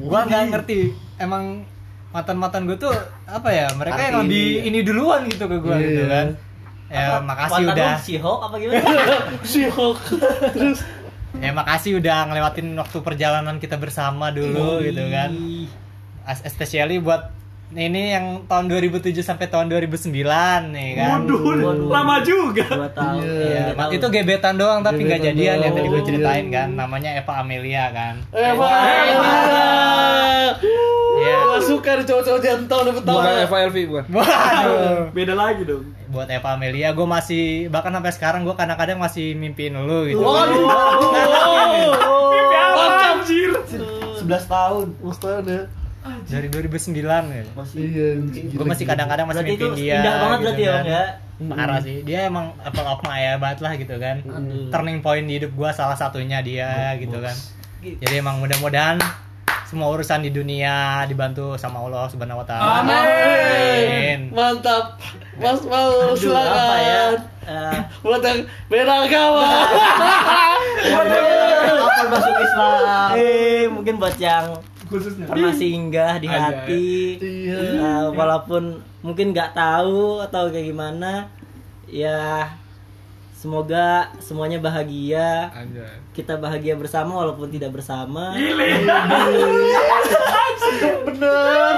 Speaker 4: gua nggak ngerti emang mantan-mantan gua tuh apa ya mereka yang
Speaker 3: Arti
Speaker 4: lebih
Speaker 3: ini.
Speaker 4: ini duluan gitu ke gua gitu
Speaker 1: Iya.
Speaker 4: kan. Ya makasih
Speaker 5: Mantan
Speaker 4: udah.
Speaker 5: si Hulk apa gimana?
Speaker 1: Si Hulk. Terus
Speaker 4: Ya makasih udah ngelewatin waktu perjalanan kita bersama dulu gitu kan. As- Especially buat ini yang tahun 2007 sampai tahun 2009 nih kan.
Speaker 6: Waduh, lama juga
Speaker 5: Dua tahun.
Speaker 1: Iya.
Speaker 4: Iya, itu gebetan doang tapi nggak jadian yang tadi gue ceritain kan. Namanya Eva Amelia kan.
Speaker 1: Eva.
Speaker 4: Iya.
Speaker 1: Gua suka nih cowok-cowok jantan dapat tahu.
Speaker 2: bukan Eva Elvi bukan
Speaker 4: Waduh.
Speaker 6: beda lagi dong
Speaker 4: Buat Eva Amelia gue masih bahkan sampai sekarang gue kadang-kadang masih mimpiin lu gitu.
Speaker 1: Waduh.
Speaker 6: mimpi apa anjir
Speaker 3: 11 tahun.
Speaker 1: Mustahil ya.
Speaker 4: Dari 2009 ya.
Speaker 1: Iya.
Speaker 4: Gue masih kadang-kadang masih
Speaker 5: Berarti
Speaker 4: mimpiin dia.
Speaker 5: indah banget
Speaker 4: gitu
Speaker 5: berarti ya
Speaker 4: kan.
Speaker 5: Bang ya.
Speaker 4: Parah sih. Dia emang apa apa ayah banget lah gitu kan. Turning point di hidup gua salah satunya dia gitu kan. Jadi emang mudah-mudahan semua urusan di dunia dibantu sama Allah Subhanahu wa taala. Amin.
Speaker 1: Mantap. Mas mau
Speaker 5: ya? Eh,
Speaker 1: Buat yang beda agama.
Speaker 3: Kapan masuk Islam?
Speaker 5: eh, mungkin buat yang
Speaker 6: khususnya
Speaker 5: pernah singgah di hati
Speaker 1: Iya.
Speaker 5: eh, walaupun mungkin nggak tahu atau kayak gimana ya semoga semuanya bahagia
Speaker 2: Anjay.
Speaker 5: kita bahagia bersama walaupun tidak bersama
Speaker 1: Bener.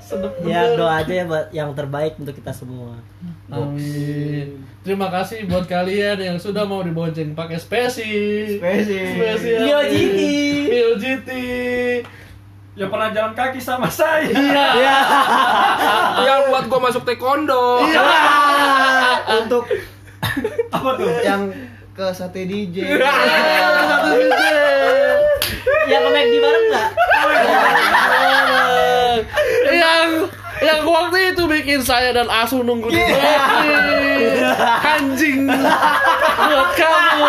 Speaker 1: Sedep
Speaker 5: ya doa aja ya buat yang terbaik untuk kita semua
Speaker 1: Amin. Terima kasih buat kalian yang sudah mau dibonceng pakai spesi.
Speaker 3: Spesi.
Speaker 1: Spesi.
Speaker 5: Bio GT.
Speaker 6: Yang pernah jalan kaki sama saya
Speaker 1: Iya.
Speaker 2: yang buat gua masuk taekwondo
Speaker 1: Iya.
Speaker 3: Untuk
Speaker 6: apa tuh
Speaker 3: yang ke sate DJ.
Speaker 1: Satu DJ.
Speaker 5: ya ke McD bareng nggak
Speaker 1: yang yang waktu itu bikin saya dan Asu nunggu di. Anjing. Buat kamu.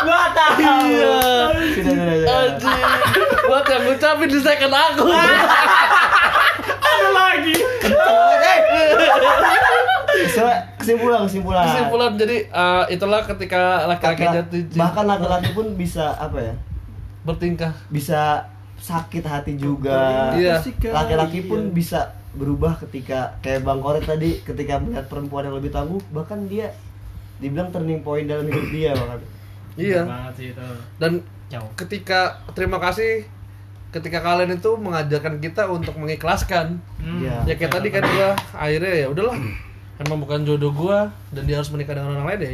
Speaker 5: gua tahu
Speaker 1: Iya. Anjing. Buat yang ngucapin di second aku.
Speaker 6: ada lagi
Speaker 3: Kesimpulan, kesimpulan, kesimpulan.
Speaker 1: Kesimpulan jadi eh, itulah ketika laki-laki
Speaker 3: Laki-
Speaker 1: jatuh cinta
Speaker 3: bahkan laki-laki pun bisa apa ya?
Speaker 1: bertingkah.
Speaker 3: Bisa sakit hati juga.
Speaker 1: Iya.
Speaker 3: Laki-laki pun bisa berubah ketika kayak Bang Koret tadi ketika melihat perempuan yang lebih tangguh bahkan dia dibilang turning point dalam hidup dia bahkan.
Speaker 1: Iya.
Speaker 4: banget sih itu.
Speaker 1: Dan
Speaker 4: Jauh.
Speaker 1: ketika terima kasih ketika kalian itu mengajarkan kita untuk mengikhlaskan.
Speaker 4: Hmm.
Speaker 3: Iya.
Speaker 1: Ya kayak tadi kan gua akhirnya ya udahlah. Emang bukan jodoh gua dan dia harus menikah dengan orang lain ya.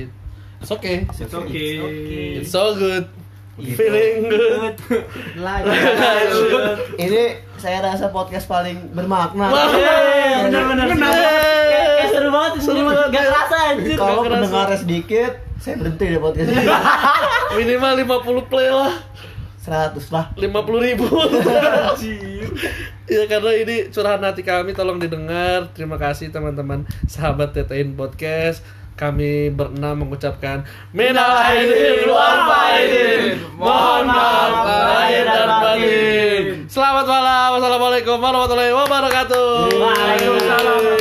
Speaker 1: It's okay.
Speaker 6: It's okay.
Speaker 1: It's so good. Feeling good.
Speaker 3: Ini saya rasa podcast paling bermakna.
Speaker 5: Bener-bener. Kayak kayak seru banget seru banget. Gak kerasa anjir.
Speaker 3: Kalau pendengarnya sedikit, saya berhenti deh podcast ini.
Speaker 1: Minimal 50 play lah.
Speaker 3: 100 lah.
Speaker 1: 50 ribu. Ya karena ini curahan hati kami tolong didengar. Terima kasih teman-teman. Sahabat Tetein Podcast kami berenam mengucapkan Minal aidin wal Mohon maaf lahir dan batin. Selamat malam. Wassalamualaikum warahmatullahi wabarakatuh.
Speaker 5: Waalaikumsalam.